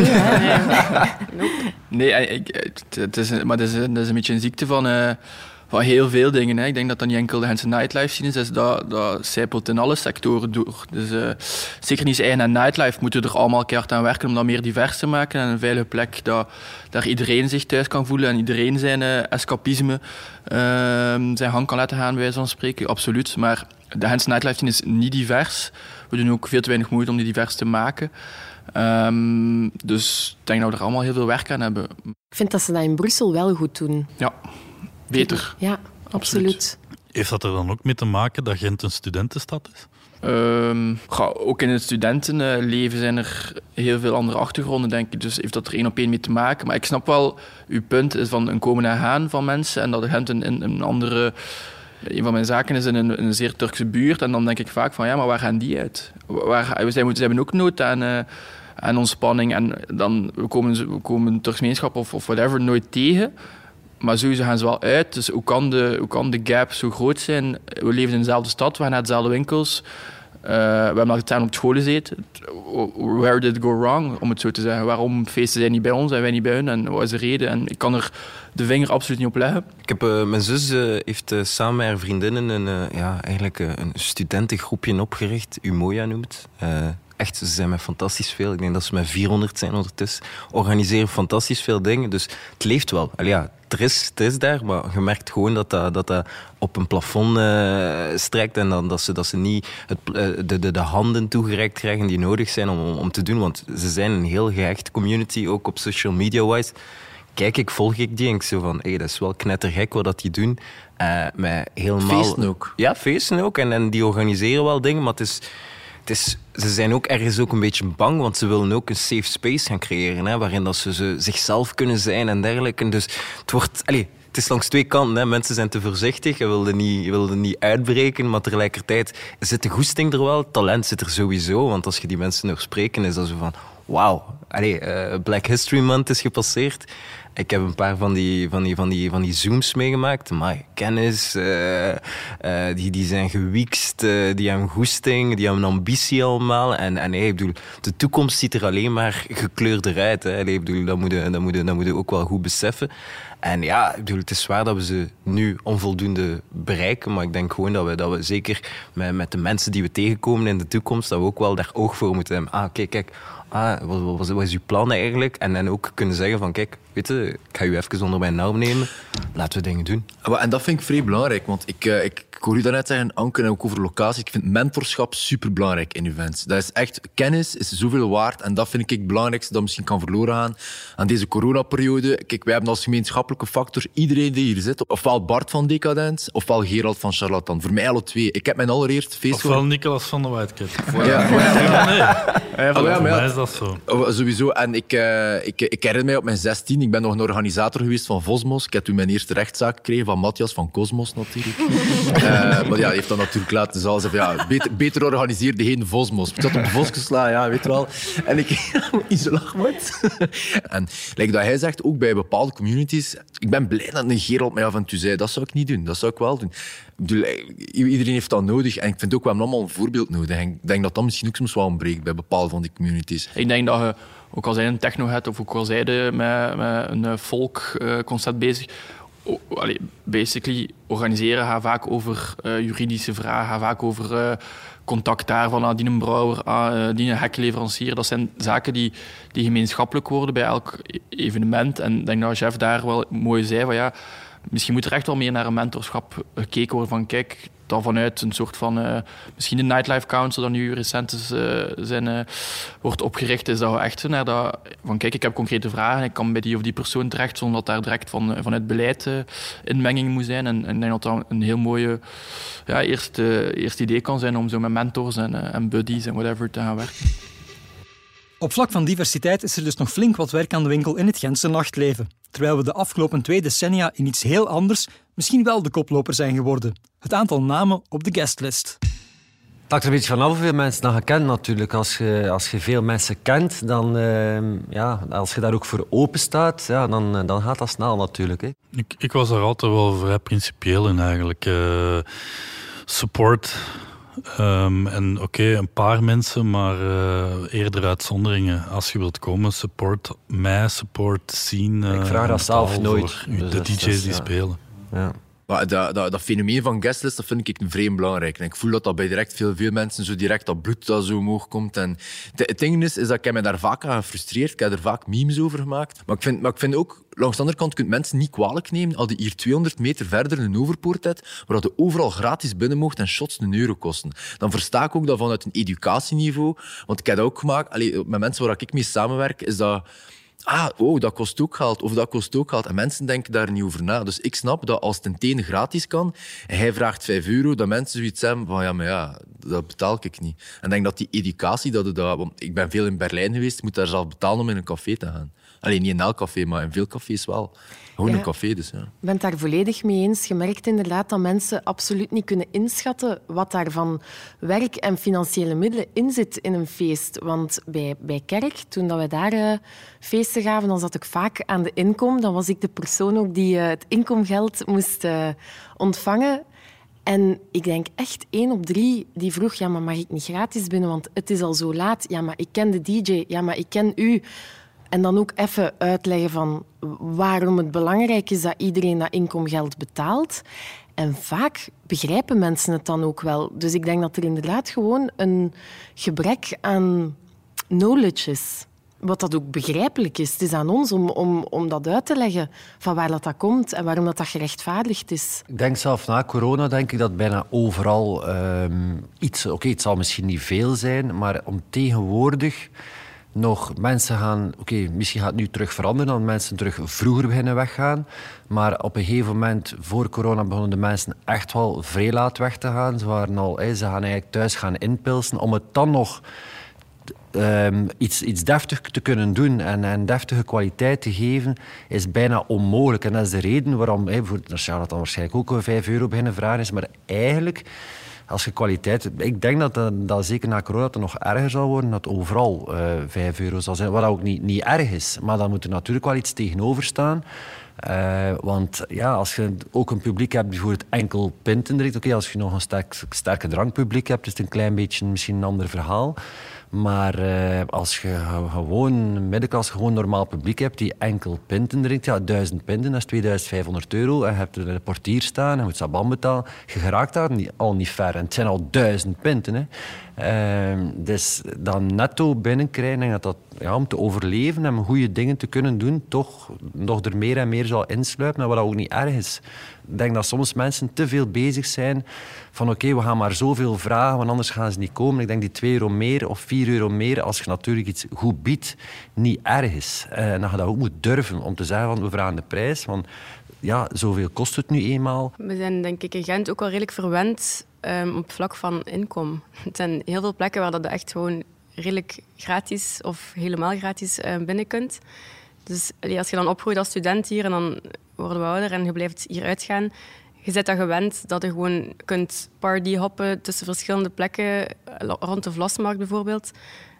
nee, ik, het is, maar het is, het is een beetje een ziekte van, uh, van heel veel dingen. Hè. Ik denk dat dat niet enkel de Gentse nightlife zien is, dus dat, dat zijpelt in alle sectoren door. Dus uh, zeker niet eigen en nightlife moeten er allemaal keihard aan werken om dat meer divers te maken en een veilige plek dat daar iedereen zich thuis kan voelen en iedereen zijn uh, escapisme zijn gang kan laten gaan, bij wijze van spreken. Absoluut. Maar de Gentse nightlife scene is niet divers. We doen ook veel te weinig moeite om die divers te maken. Um, dus ik denk dat we er allemaal heel veel werk aan hebben. Ik vind dat ze dat in Brussel wel goed doen. Ja, beter. Ja, absoluut. Heeft dat er dan ook mee te maken dat Gent een studentenstad is? Um, ook in het studentenleven zijn er heel veel andere achtergronden, denk ik. Dus heeft dat er één op één mee te maken. Maar ik snap wel, uw punt is van een komen en gaan van mensen en dat Gent een, een, een andere een van mijn zaken is in een, een, zeer Turkse buurt. En dan denk ik vaak van, ja, maar waar gaan die uit? Waar, zij, moeten, hebben ook nood aan, uh, aan ontspanning. En dan, we komen, we komen Turks gemeenschap of, of whatever nooit tegen. Maar sowieso gaan ze wel uit. Dus hoe kan, de, hoe kan de gap zo groot zijn? We leven in dezelfde stad, we gaan naar dezelfde winkels. Uh, we hebben altijd samen op school gezeten. Where did it go wrong, om het zo te zeggen? Waarom feesten zij niet bij ons en wij niet bij hun? En wat is de reden? En ik kan er de vinger absoluut niet op leggen. Ik heb, uh, mijn zus uh, heeft samen met haar vriendinnen een, ja, eigenlijk, een studentengroepje opgericht. Umoja noemt echt, ze zijn met fantastisch veel. Ik denk dat ze met 400 zijn ondertussen. Organiseren fantastisch veel dingen. Dus het leeft wel. Allee, ja, er is, het is daar, maar je merkt gewoon dat dat, dat, dat op een plafond uh, strijkt en dan, dat, ze, dat ze niet het, uh, de, de, de handen toegereikt krijgen die nodig zijn om, om te doen. Want ze zijn een heel gehechte community, ook op social media-wise. Kijk, ik volg ik die en ik zo van, hey, dat is wel knettergek wat dat die doen. Uh, met helemaal... Feesten ook. Ja, feesten ook. En, en die organiseren wel dingen, maar het is ze zijn ook ergens ook een beetje bang, want ze willen ook een safe space gaan creëren, hè, waarin dat ze, ze zichzelf kunnen zijn en dergelijke. Dus het wordt... Allez, het is langs twee kanten. Hè. Mensen zijn te voorzichtig, je wilde niet, je wilde niet uitbreken, maar tegelijkertijd zit de goesting er wel. Talent zit er sowieso, want als je die mensen nog spreken, is dat zo van... Wauw, uh, Black History Month is gepasseerd. Ik heb een paar van die, van die, van die, van die Zooms meegemaakt. Maar kennis, uh, uh, die, die zijn gewiekst, uh, die hebben goesting, die hebben ambitie allemaal. En, en hey, ik bedoel, de toekomst ziet er alleen maar gekleurder uit. Hè. ik bedoel, dat moet je, dat, moet je, dat moet je ook wel goed beseffen. En ja, ik bedoel, het is zwaar dat we ze nu onvoldoende bereiken. Maar ik denk gewoon dat we, dat we zeker met, met de mensen die we tegenkomen in de toekomst, dat we ook wel daar oog voor moeten hebben. Ah, kijk, kijk ah, wat, wat, wat, is uw plan eigenlijk? En dan ook kunnen zeggen van, kijk, weet je, ik ga u even onder mijn naam nemen. Laten we dingen doen. En dat vind ik vrij belangrijk, want ik, eh, ik, ik hoor u daarnet zeggen, Anke, en ook over locatie. Ik vind mentorschap super belangrijk in events. Dat is echt, kennis is zoveel waard. En dat vind ik het belangrijkste dat misschien kan verloren gaan aan deze coronaperiode. Kijk, wij hebben als gemeenschappelijke factor iedereen die hier zit. Ofwel Bart van Decadent, ofwel Gerald van Charlatan. Voor mij alle twee. Ik heb mijn allereerste feest... Ofwel Nicolas van der Whitekip. Ja, ja, nee. Ja, voor mij is dat zo. Oh, sowieso. En ik, uh, ik, ik herinner mij op mijn 16, ik ben nog een organisator geweest van Vosmos. Ik heb toen mijn eerste rechtszaak gekregen van Matthias van Cosmos natuurlijk. uh, [laughs] maar ja, hij heeft dat natuurlijk laten zal van ja, beter, beter organiseerde geen Vosmos. Ik zat op de Vos geslagen, ja, weet je wel. En ik... [laughs] zo lachen, [laughs] En like dat hij zegt, ook bij bepaalde communities... Ik ben blij dat een Gerald mij af en toe zei, dat zou ik niet doen, dat zou ik wel doen. Bedoel, iedereen heeft dat nodig en ik vind ook wel allemaal een voorbeeld nodig. En ik denk dat dat misschien ook soms wel ontbreekt bij bepaalde van die communities. Ik denk dat je, ook al zijn een techno of ook al zijde met, met een folk concept bezig, basically, organiseren gaat vaak over uh, juridische vragen, gaat vaak over uh, contact daarvan aan die een brouwer, aan uh, die een hekleverancier. Dat zijn zaken die, die gemeenschappelijk worden bij elk e-, evenement. En ik denk dat chef daar wel mooi zei van ja, misschien moet er echt wel meer naar een mentorschap gekeken worden van kijk, dan vanuit een soort van, uh, misschien de Nightlife Council, dat nu recent is, uh, zijn, uh, wordt opgericht, is dat we echt naar dat, van kijk, ik heb concrete vragen, ik kan bij die of die persoon terecht, zonder dat daar direct van, vanuit beleid inmenging moet zijn. En, en, ik denk dat dat een heel mooie ja, eerste, eerste idee kan zijn om zo met mentors en, en buddies en whatever te gaan werken. Op vlak van diversiteit is er dus nog flink wat werk aan de winkel in het Gentse nachtleven. Terwijl we de afgelopen twee decennia in iets heel anders misschien wel de koploper zijn geworden. Het aantal namen op de guestlist. Het hangt er een beetje vanaf hoeveel mensen dan je kent natuurlijk. Als je, als je veel mensen kent, dan, uh, ja, als je daar ook voor open staat, ja, dan, eh, dan gaat dat snel natuurlijk. Hè. Ik, ik was er altijd wel vrij principieel in eigenlijk. Uh, support Um, en oké, een paar mensen, maar uh, eerder uitzonderingen. Als je wilt komen, support mij, support zien. Uh, ik vraag dat zelf nooit. Dus de DJ's die ja. spelen. Ja. Maar dat, dat, fenomeen van guestlist, dat vind ik vreemd belangrijk. En ik voel dat dat bij direct veel, veel mensen zo direct dat bloed dat zo omhoog komt. En het ding is, is dat ik me daar vaak aan gefrustreerd. Ik heb er vaak memes over gemaakt. Maar ik vind, maar ik vind ook, langs de andere kant, kunt mensen niet kwalijk nemen als je hier 200 meter verder een overpoort hebt, waar je overal gratis binnen mocht en shots een euro kosten. Dan versta ik ook dat vanuit een educatieniveau. Want ik heb dat ook gemaakt, allee, met mensen waar ik mee samenwerk, is dat ah, oh, dat kost ook geld, of dat kost ook geld. En mensen denken daar niet over na. Dus ik snap dat als het een gratis kan, en hij vraagt 5 euro, dat mensen zoiets hebben van, ja, maar ja, dat betaal ik niet. En ik denk dat die educatie, dat, dat want ik ben veel in Berlijn geweest, moet daar zelf betalen om in een café te gaan. Alleen niet in elk café, maar in veel cafés wel. Gewoon een café dus, ja. Ik ben het daar volledig mee eens. Je merkt inderdaad dat mensen absoluut niet kunnen inschatten wat daar van werk en financiële middelen in zit in een feest. Want bij, bij Kerk, toen dat we daar uh, feesten gaven, dan zat ik vaak aan de inkom. Dan was ik de persoon ook die uh, het inkomgeld moest uh, ontvangen. En ik denk echt één op drie die vroeg, ja, maar mag ik niet gratis binnen, want het is al zo laat. Ja, maar ik ken de DJ. Ja, maar ik ken u. En dan ook even uitleggen van waarom het belangrijk is dat iedereen dat inkomgeld betaalt. En vaak begrijpen mensen het dan ook wel. Dus ik denk dat er inderdaad gewoon een gebrek aan knowledge is. Wat dat ook begrijpelijk is. Het is aan ons om, om, om dat uit te leggen van waar dat, dat komt en waarom dat, dat gerechtvaardigd is. Ik denk zelf na corona denk ik dat bijna overal um, iets... Oké, het zal misschien niet veel zijn, maar om tegenwoordig nog mensen gaan... Oké, misschien gaat het nu terug veranderen, dat mensen terug vroeger beginnen weggaan. Maar op een gegeven moment, voor corona, begonnen de mensen echt wel vrij laat weg te gaan. Ze, waren al, ze gaan eigenlijk thuis gaan inpilsen om het dan nog... Um, iets, iets deftig te kunnen doen en, en deftige kwaliteit te geven, is bijna onmogelijk. En dat is de reden waarom, hey, voor, dat dan waarschijnlijk ook 5 euro beginnen vragen is, maar eigenlijk als je kwaliteit... Ik denk dat, dat, dat zeker na corona het nog erger zal worden, dat overal uh, eh, 5 euro zal zijn. Wat ook niet, niet erg is. Maar dan moet er natuurlijk wel iets tegenover staan. Uh, want ja, als je ook een publiek hebt die voor het enkel pinten drinkt... Oké, als je nog een sterk, sterke drankpubliek hebt, is het een klein beetje misschien een ander verhaal. Maar uh, als je gewoon middenklasse, gewoon normaal publiek hebt die enkel pinten drinkt, ja, 1000 pinten, dat is 2500 euro. En je hebt er een portier staan en moet saban betalen. Je geraakt daar al niet ver. En het zijn al 1000 pinten. Hè. Uh, dus dan netto binnenkrijgen, en dat dat ja, om te overleven en goede dingen te kunnen doen, toch nog er meer en meer zal insluipen. wat ook niet erg is. Ik denk dat soms mensen te veel bezig zijn van oké, we gaan maar zoveel vragen, want anders gaan ze niet komen. Ik denk die 2 euro meer of 4 euro meer, als je natuurlijk iets goed biedt, niet erg is. Uh, en dat je dat ook moet durven om te zeggen van we vragen de prijs, want ja, zoveel kost het nu eenmaal. We zijn denk ik in Gent ook wel redelijk verwend um, op vlak van inkom. Het zijn heel veel plekken waar dat echt gewoon redelijk gratis of helemaal gratis uh, binnen kunt. Dus als je dan opgroeit als student hier en dan worden we ouder en je blijft hier uitgaan, je bent dat gewend dat je gewoon kunt party hoppen tussen verschillende plekken, rond de Vlasmarkt bijvoorbeeld.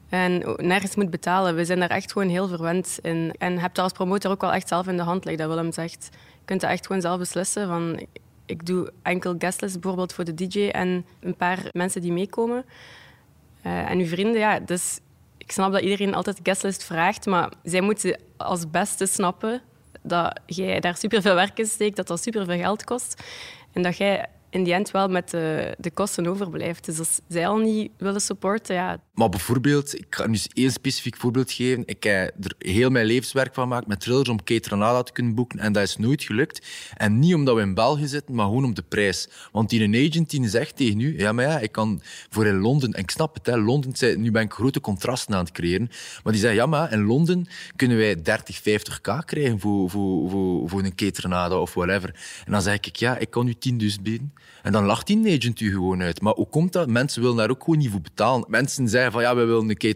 En nergens moet betalen. We zijn daar echt gewoon heel verwend in. En je hebt dat als promotor ook wel echt zelf in de hand, like dat Willem zegt. Je kunt dat echt gewoon zelf beslissen. Van, ik doe enkel guestlist bijvoorbeeld voor de DJ en een paar mensen die meekomen. Uh, en uw vrienden, ja, dus ik snap dat iedereen altijd guestlist vraagt, maar zij moeten als beste snappen dat jij daar superveel werk in steekt, dat dat superveel geld kost. En dat jij in die end wel met de, de kosten overblijft. Dus als zij al niet willen supporten, ja... Maar bijvoorbeeld, ik ga nu eens één specifiek voorbeeld geven. Ik heb er heel mijn levenswerk van gemaakt met thrillers om Kate te kunnen boeken. En dat is nooit gelukt. En niet omdat we in België zitten, maar gewoon om de prijs. Want die een agent die zegt tegen u, ja, maar ja, ik kan voor in Londen, en ik snap het, hè, Londen, nu ben ik grote contrasten aan het creëren. Maar die zegt, ja, maar in Londen kunnen wij 30, 50k krijgen voor, voor, voor, voor een Kate of whatever. En dan zeg ik, ja, ik kan u 10.000 bieden. En dan lacht die agent u gewoon uit. Maar hoe komt dat? Mensen willen daar ook gewoon niet voor betalen. Mensen zeggen van ja, we willen een keer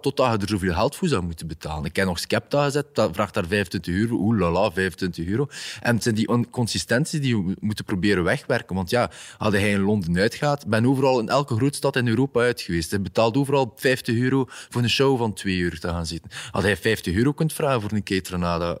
Totdat je er zoveel geld voor zou moeten betalen. Ik heb nog Skepta gezet, dat vraagt daar 25 euro. Oeh lala, 25 euro. En het zijn die inconsistenties die we moeten proberen wegwerken. Want ja, als hij in Londen uitgaat, ben overal in elke grote stad in Europa uit geweest. Hij betaalt overal 50 euro voor een show van 2 uur te gaan zitten. Als hij 50 euro kunt vragen voor een keer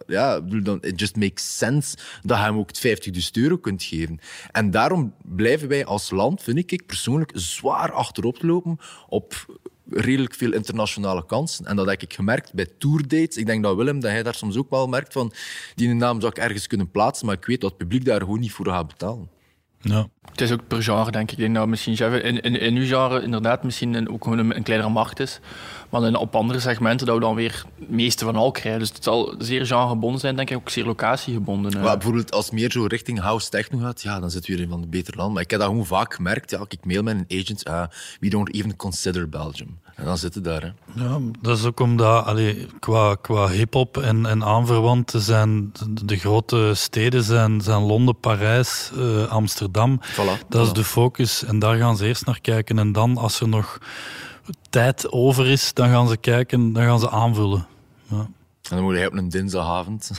ja, dan it just makes sense dat hij hem ook 50 euro kunt geven. En daarom blijven wij als land, vind ik persoonlijk, zwaar achterop lopen op redelijk veel internationale kansen. En dat heb ik gemerkt bij tourdates. Ik denk dat Willem, dat hij daar soms ook wel merkt van die naam zou ik ergens kunnen plaatsen, maar ik weet dat het publiek daar gewoon niet voor gaat betalen. Ja. Het is ook per genre, denk ik. Ik denk dat misschien in, in, in uw genre inderdaad misschien een, ook gewoon een, een, kleinere markt is. Maar in, op andere segmenten dat we dan weer het meeste van al krijgen. Dus het zal zeer genregebonden zijn, denk ik. Ook zeer locatiegebonden. Maar bijvoorbeeld als het meer zo richting house techno gaat, ja, dan zit we weer in van de betere land. Maar ik heb dat gewoon vaak gemerkt. Ja, ik mail met een agent, uh, we don't even consider Belgium. En dan zitten daar. Hè. Ja, dat is ook omdat allee, qua, qua hip-hop en, en aanverwanten zijn de, grote steden zijn, zijn Londen, Parijs, uh, Amsterdam. Voilà, dat is de focus. En daar gaan ze eerst naar kijken. En dan, als er nog tijd over is, dan gaan ze kijken, dan gaan ze aanvullen. Ja. En dan moet je op een dinsdagavond.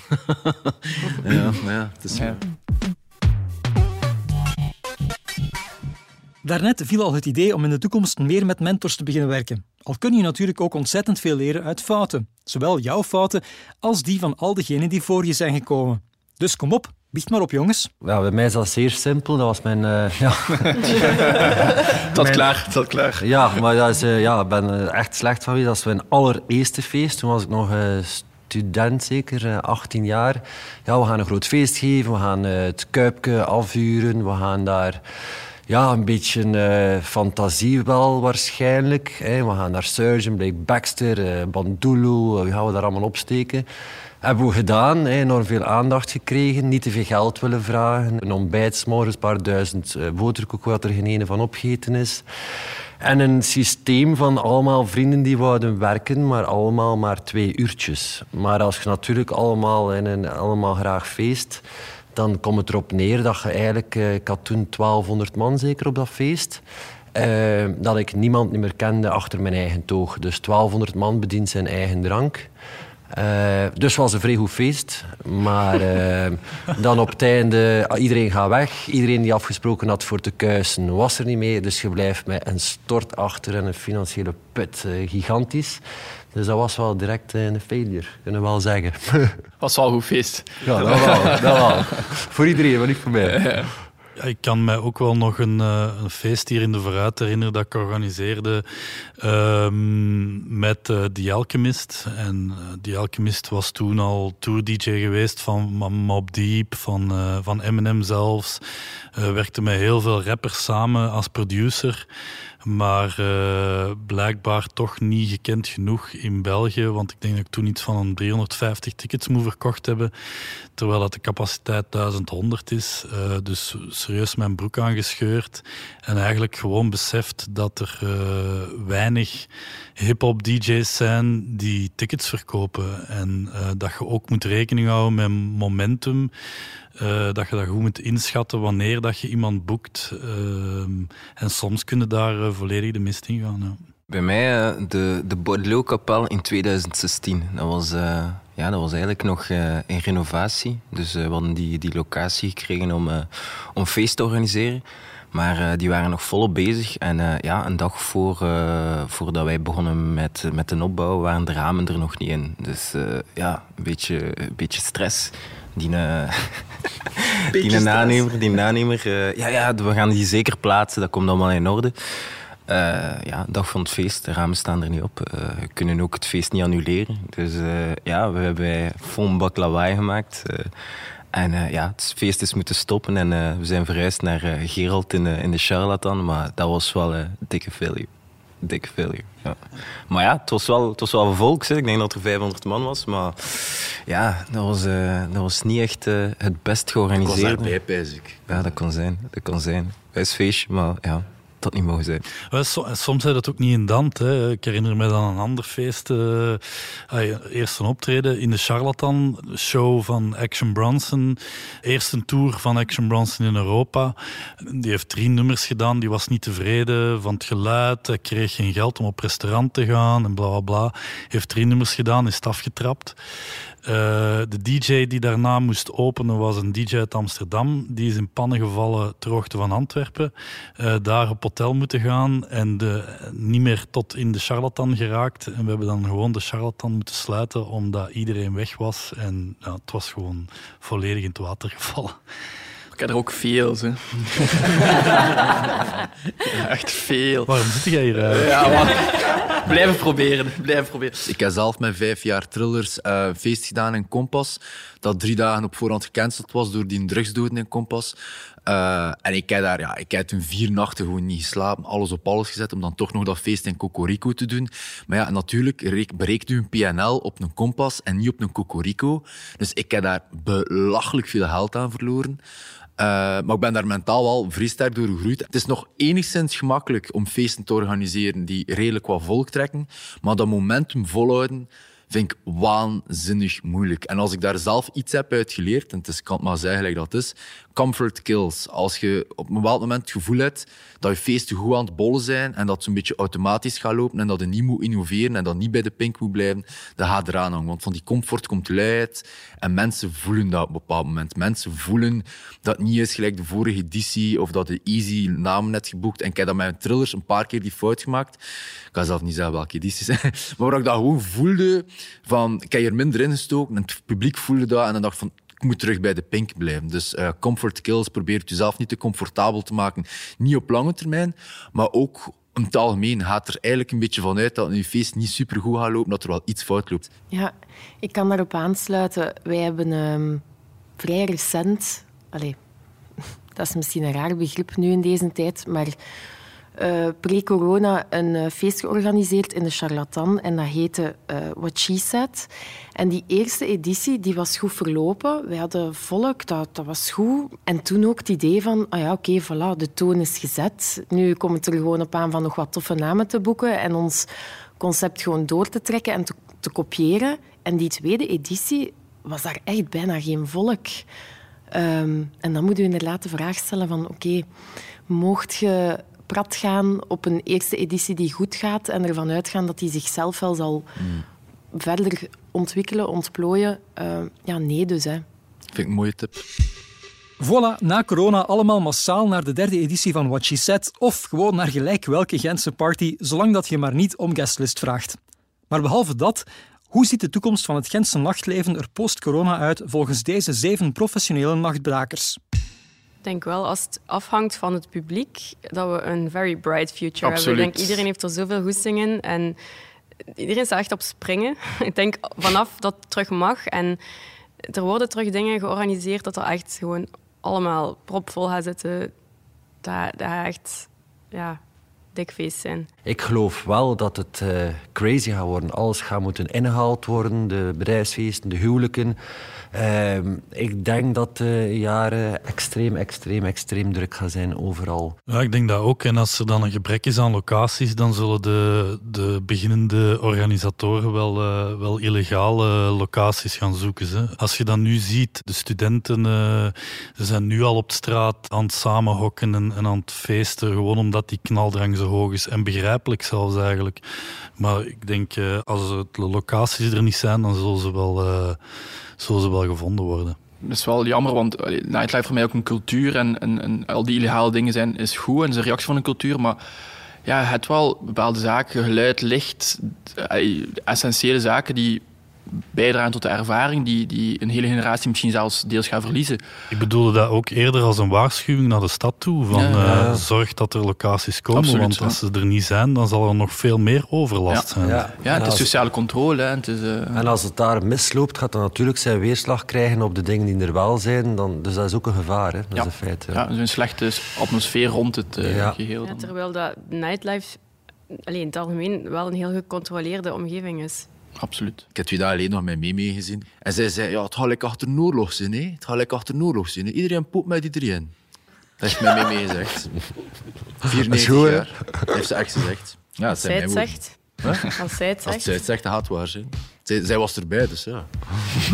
[laughs] ja, ja, het is ja. Daarnet viel al het idee om in de toekomst meer met mentors te beginnen werken. Al kun je natuurlijk ook ontzettend veel leren uit fouten. Zowel jouw fouten als die van al degenen die voor je zijn gekomen. Dus kom op, biecht maar op, jongens. Ja, bij mij is dat zeer simpel. Dat was mijn... Uh, [laughs] ja. [laughs] dat klaar, dat klaar. Ja, maar dat is, uh, ja, ik ben uh, echt slecht van wie. Dat is mijn allereerste feest. Toen was ik nog student, zeker 18 jaar. Ja, we gaan een groot feest geven. We gaan het Kuipke afvuren. We gaan daar ja, een beetje uh, fantasie wel waarschijnlijk. Hè. We gaan naar Surgeon, Blake Baxter, uh, Bandulu, wie gaan we daar allemaal opsteken? Hebben we gedaan, hè. enorm veel aandacht gekregen, niet te veel geld willen vragen. Een ontbijt, morgens een paar duizend uh, boterkoek, wat er geen van opgeten is. En een systeem van allemaal vrienden die wouden werken, maar allemaal maar twee uurtjes. Maar als je natuurlijk allemaal, en allemaal graag feest dan komt het erop neer dat je eigenlijk... Uh, ik had toen 1200 man zeker op dat feest. Uh, dat ik niemand meer kende achter mijn eigen toog. Dus 1200 man bedient zijn eigen drank. Uh, dus was een vrij goed feest. Maar uh, [laughs] dan op het einde, iedereen gaat weg. Iedereen die afgesproken had voor te kuisen, was er niet meer. Dus je blijft met een stort achter en een financiële put. Uh, gigantisch. Dus dat was wel direct een failure, kunnen we wel zeggen. was wel een goed feest. Ja, dat wel. Dat wel. [laughs] voor iedereen, maar niet voor mij. Ik kan mij ook wel nog een, uh, een, feest hier in de Vooruit herinneren dat ik organiseerde uh, met uh, The Alchemist. En uh, The Alchemist was toen al tour-dj geweest van Mob Deep, van, van Eminem zelfs. werkte met heel veel rappers samen als producer. Maar uh, blijkbaar toch niet gekend genoeg in België. Want ik denk dat ik toen iets van een 350 tickets moet verkocht hebben. Terwijl dat de capaciteit 1100 is. Uh, dus serieus mijn broek aangescheurd. En eigenlijk gewoon beseft dat er uh, weinig hip-hop DJ's zijn die tickets verkopen. En dat je ook moet rekening houden met momentum. Uh, dat je dat goed moet inschatten wanneer dat je iemand boekt. Uh, en soms kunnen daar uh, volledig de mist in gaan. Bij mij de, de Bordeaux-kapel in 2016. Dat was, ja, dat was eigenlijk nog in renovatie. Dus we hadden die, die locatie gekregen om, om feest te organiseren. Maar die waren nog volop bezig. En ja, een dag voor, voordat wij begonnen met, met de opbouw, waren de ramen er nog niet in. Dus ja, een beetje, een beetje stress die, [laughs] die nanemer, die ja, ja, we gaan die zeker plaatsen, dat komt allemaal in orde. Ja, dag van het feest, de ramen staan er niet op. We kunnen ook het feest niet annuleren. Dus ja, we hebben vol bak lawaai gemaakt. En ja, het feest is moeten stoppen en we zijn verhuisd naar Gerald in de, in de Charlatan. Maar dat was wel een dikke failure. Dikke failure, ja. Maar ja, het was wel, het was wel volks. Ik denk dat er 500 man was. Maar ja, dat was, dat was niet echt het best georganiseerd. Dat was ik. Ja, dat kon zijn. Dat kon zijn. Het feestje, maar ja, dat niet mogen zijn. Soms zei dat ook niet in Dant. Hè. Ik herinner me dan een ander feest. Uh, eerst een optreden in de Charlatan show van Action Bronson. Eerst een tour van Action Bronson in Europa. Die heeft drie nummers gedaan. Die was niet tevreden van het geluid. Hij kreeg geen geld om op restaurant te gaan en bla bla bla. Heeft drie nummers gedaan, is afgetrapt. Uh, de DJ die daarna moest openen was een DJ uit Amsterdam. Die is in pannen gevallen ter hoogte van Antwerpen. Uh, daar op hotel moeten gaan en de, niet meer tot in de charlatan geraakt. En we hebben dan gewoon de charlatan moeten sluiten omdat iedereen weg was. En ja, het was gewoon volledig in het water gevallen. Ik heb er ook veel, hè. [laughs] ja, echt veel. Waarom zit jij hier? Uh? Ja, maar... blijven proberen, blijven proberen. Ik heb zelf met vijf jaar Trillers uh, feest gedaan in Kompas, dat drie dagen op voorhand gecanceld was door die drugsdoden in Kompas. Uh, en ik heb daar, ja, ik heb toen vier nachten gewoon niet geslapen, alles op alles gezet om dan toch nog dat feest in Cocorico te doen. Maar ja, natuurlijk bereikt u een PNL op een kompas en niet op een Cocorico. Dus ik heb daar belachelijk veel geld aan verloren. Uh, maar ik ben daar mentaal wel vrij door gegroeid. Het is nog enigszins gemakkelijk om feesten te organiseren die redelijk wat volk trekken. Maar dat momentum volhouden, vind ik waanzinnig moeilijk. En als ik daar zelf iets heb uit geleerd, en het is, kan maar zeggen dat het is, comfort kills. Als je op een bepaald moment het gevoel hebt dat je feesten goed aan het bollen zijn en dat het een beetje automatisch gaat lopen en dat je niet moet innoveren en dat niet bij de pink moet blijven, dan gaat eraan hangen. Want van die comfort komt luid en mensen voelen dat op een bepaald moment. Mensen voelen dat het niet is gelijk de vorige editie of dat de easy naam net geboekt. En ik dat mijn trillers een paar keer die fout gemaakt. Ik kan zelf niet zeggen welke edities zijn. [laughs] Maar waar ik dat gewoon voelde van, ik heb hier minder ingestoken en het publiek voelde dat en dan dacht van, ik moet terug bij de pink blijven. Dus uh, comfort kills, probeer het jezelf niet te comfortabel te maken. Niet op lange termijn, maar ook in het algemeen gaat er eigenlijk een beetje vanuit dat een feest niet super goed gaat lopen, dat er wel iets fout loopt. Ja, ik kan daarop aansluiten. Wij hebben um, vrij recent... Allez, [laughs] dat is misschien een raar begrip nu in deze tijd, maar uh, pre-corona een uh, feest georganiseerd in de Charlatan. En dat heette uh, What She Said. En die eerste editie die was goed verlopen. We hadden volk, dat, was goed. En toen ook het idee van, ah ja, oké, voilà, de toon is gezet. Nu komt het er gewoon op aan van nog wat toffe namen te boeken en ons concept gewoon door te trekken en te, kopiëren. En die tweede editie was daar echt bijna geen volk. Um, en dan moet u inderdaad de vraag stellen van, oké, mocht je prat gaan op een eerste editie die goed gaat en ervan uitgaan dat die zichzelf wel zal mm. verder ontwikkelen, ontplooien. Uh, ja, nee dus. Hè. Vind ik een mooie tip. Voilà, na corona allemaal massaal naar de derde editie van What She Said of gewoon naar gelijk welke Gentse party, zolang dat je maar niet om guestlist vraagt. Maar behalve dat, hoe ziet de toekomst van het Gentse nachtleven er post-corona uit volgens deze zeven professionele nachtbrakers? Denk wel, als het afhangt van het publiek, dat we een very bright future hebben. Ik denk, iedereen heeft er zoveel goesting in en iedereen staat echt op springen. [laughs] Ik denk, vanaf dat het terug mag en er worden terug dingen georganiseerd dat er echt gewoon allemaal propvol gaat zitten. Dat, dat echt, ja, dik feest zijn. Ik geloof wel dat het uh, crazy gaat worden. Alles gaat moeten ingehaald worden. De bedrijfsfeesten, de huwelijken. Uh, ik denk dat de jaren extreem, extreem, extreem druk gaan zijn overal. Ja, ik denk dat ook. En als er dan een gebrek is aan locaties, dan zullen de, de beginnende organisatoren wel, uh, wel illegale locaties gaan zoeken. Hè. Als je dan nu ziet, de studenten uh, ze zijn nu al op straat aan het samenhokken en, en aan het feesten, gewoon omdat die knaldrang zo hoog is. En begrijpelijk zelfs eigenlijk. Maar ik denk, uh, als de locaties er niet zijn, dan zullen ze wel zullen ze wel gevonden worden. Dat is wel jammer, want nightlife voor mij ook een cultuur en, en, al die illegale dingen zijn is goed en is een reactie van een cultuur, maar ja, het wel bepaalde zaken, geluid, licht, essentiële zaken die bijdragen tot de ervaring die, die een hele generatie misschien zelfs deels gaat verliezen. Ik bedoelde dat ook eerder als een waarschuwing naar de stad toe. Van, Ja. eh, zorg dat er locaties komen, Absoluut, want ja. als ze er niet zijn, dan zal er nog veel meer overlast zijn. Ja, En het is sociale controle. Hè. Het is, eh, En als het daar misloopt, gaat dat natuurlijk zijn weerslag krijgen op de dingen die er wel zijn. Dan, dus dat is ook een gevaar, hè. dat Ja. is een feit. Ja. ja, dus een slechte atmosfeer rond het eh, Ja. geheel. Ja, terwijl dat nightlife alleen in het algemeen wel een heel gecontroleerde omgeving is. Absoluut. Ik heb twee dagen geleden nog met mee meegezien. En zij zei, ja, het gaat lekker achter een oorlog zijn. Hè? Het gaat lekker achter een oorlog zijn. hè. Iedereen poept met iedereen. Dat heeft mij mee meegezegd. 94 goed, jaar. Dat heeft ze echt gezegd. Ja, dat Als zijn zij het zegt. Als zij het Als zegt. zij het zegt, dan gaat het waar zijn. Zij, zij was erbij, dus ja.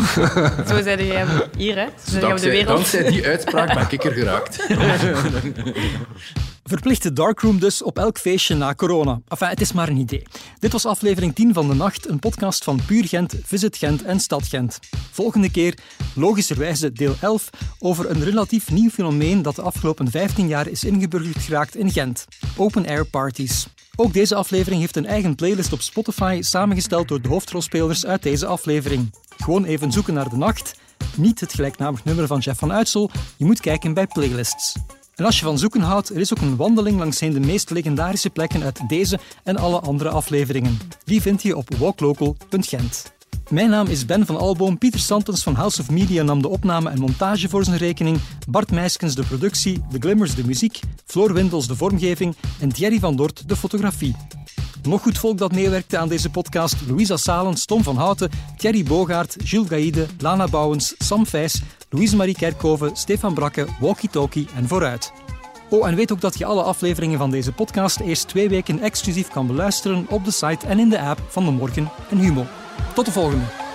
[laughs] Zo zei jij hier, hè? Zo op de Dankzij, wereld. dankzij die uitspraak ben ik er geraakt. [laughs] [laughs] Verplichte darkroom dus op elk feestje na corona. Enfin, het is maar een idee. Dit was aflevering 10 van De Nacht, een podcast van Puur Gent, Visit Gent en Stad Gent. Volgende keer, logischerwijze deel 11, over een relatief nieuw fenomeen dat de afgelopen 15 jaar is ingeburgerd geraakt in Gent. Open-air parties. Ook deze aflevering heeft een eigen playlist op Spotify, samengesteld door de hoofdrolspelers uit deze aflevering. Gewoon even zoeken naar De Nacht. Niet het gelijknamig nummer van Jeff van Uitsel, je moet kijken bij playlists. En als je van zoeken houdt, er is ook een wandeling langs de meest legendarische plekken uit deze en alle andere afleveringen. Die vind je op walklocal.gent. Mijn naam is Ben van Alboom. Pieter Santens van House of Media nam de opname en montage voor zijn rekening. Bart Meiskens de productie, de Glimmers de muziek, Floor Windels de vormgeving en Thierry van Dort de fotografie. Nog goed volk dat meewerkte aan deze podcast. Louisa Salens, Tom van Houten, Thierry Bogaert, Gilles Gaïde, Lana Bouwens, Sam Vijs, Louise-Marie Kerkhoven, Stefan Brakke, Walkie Talkie en Vooruit. Oh, en weet ook dat je alle afleveringen van deze podcast eerst twee weken exclusief kan beluisteren op de site en in de app van De Morgen en Humo. Tot de volgende.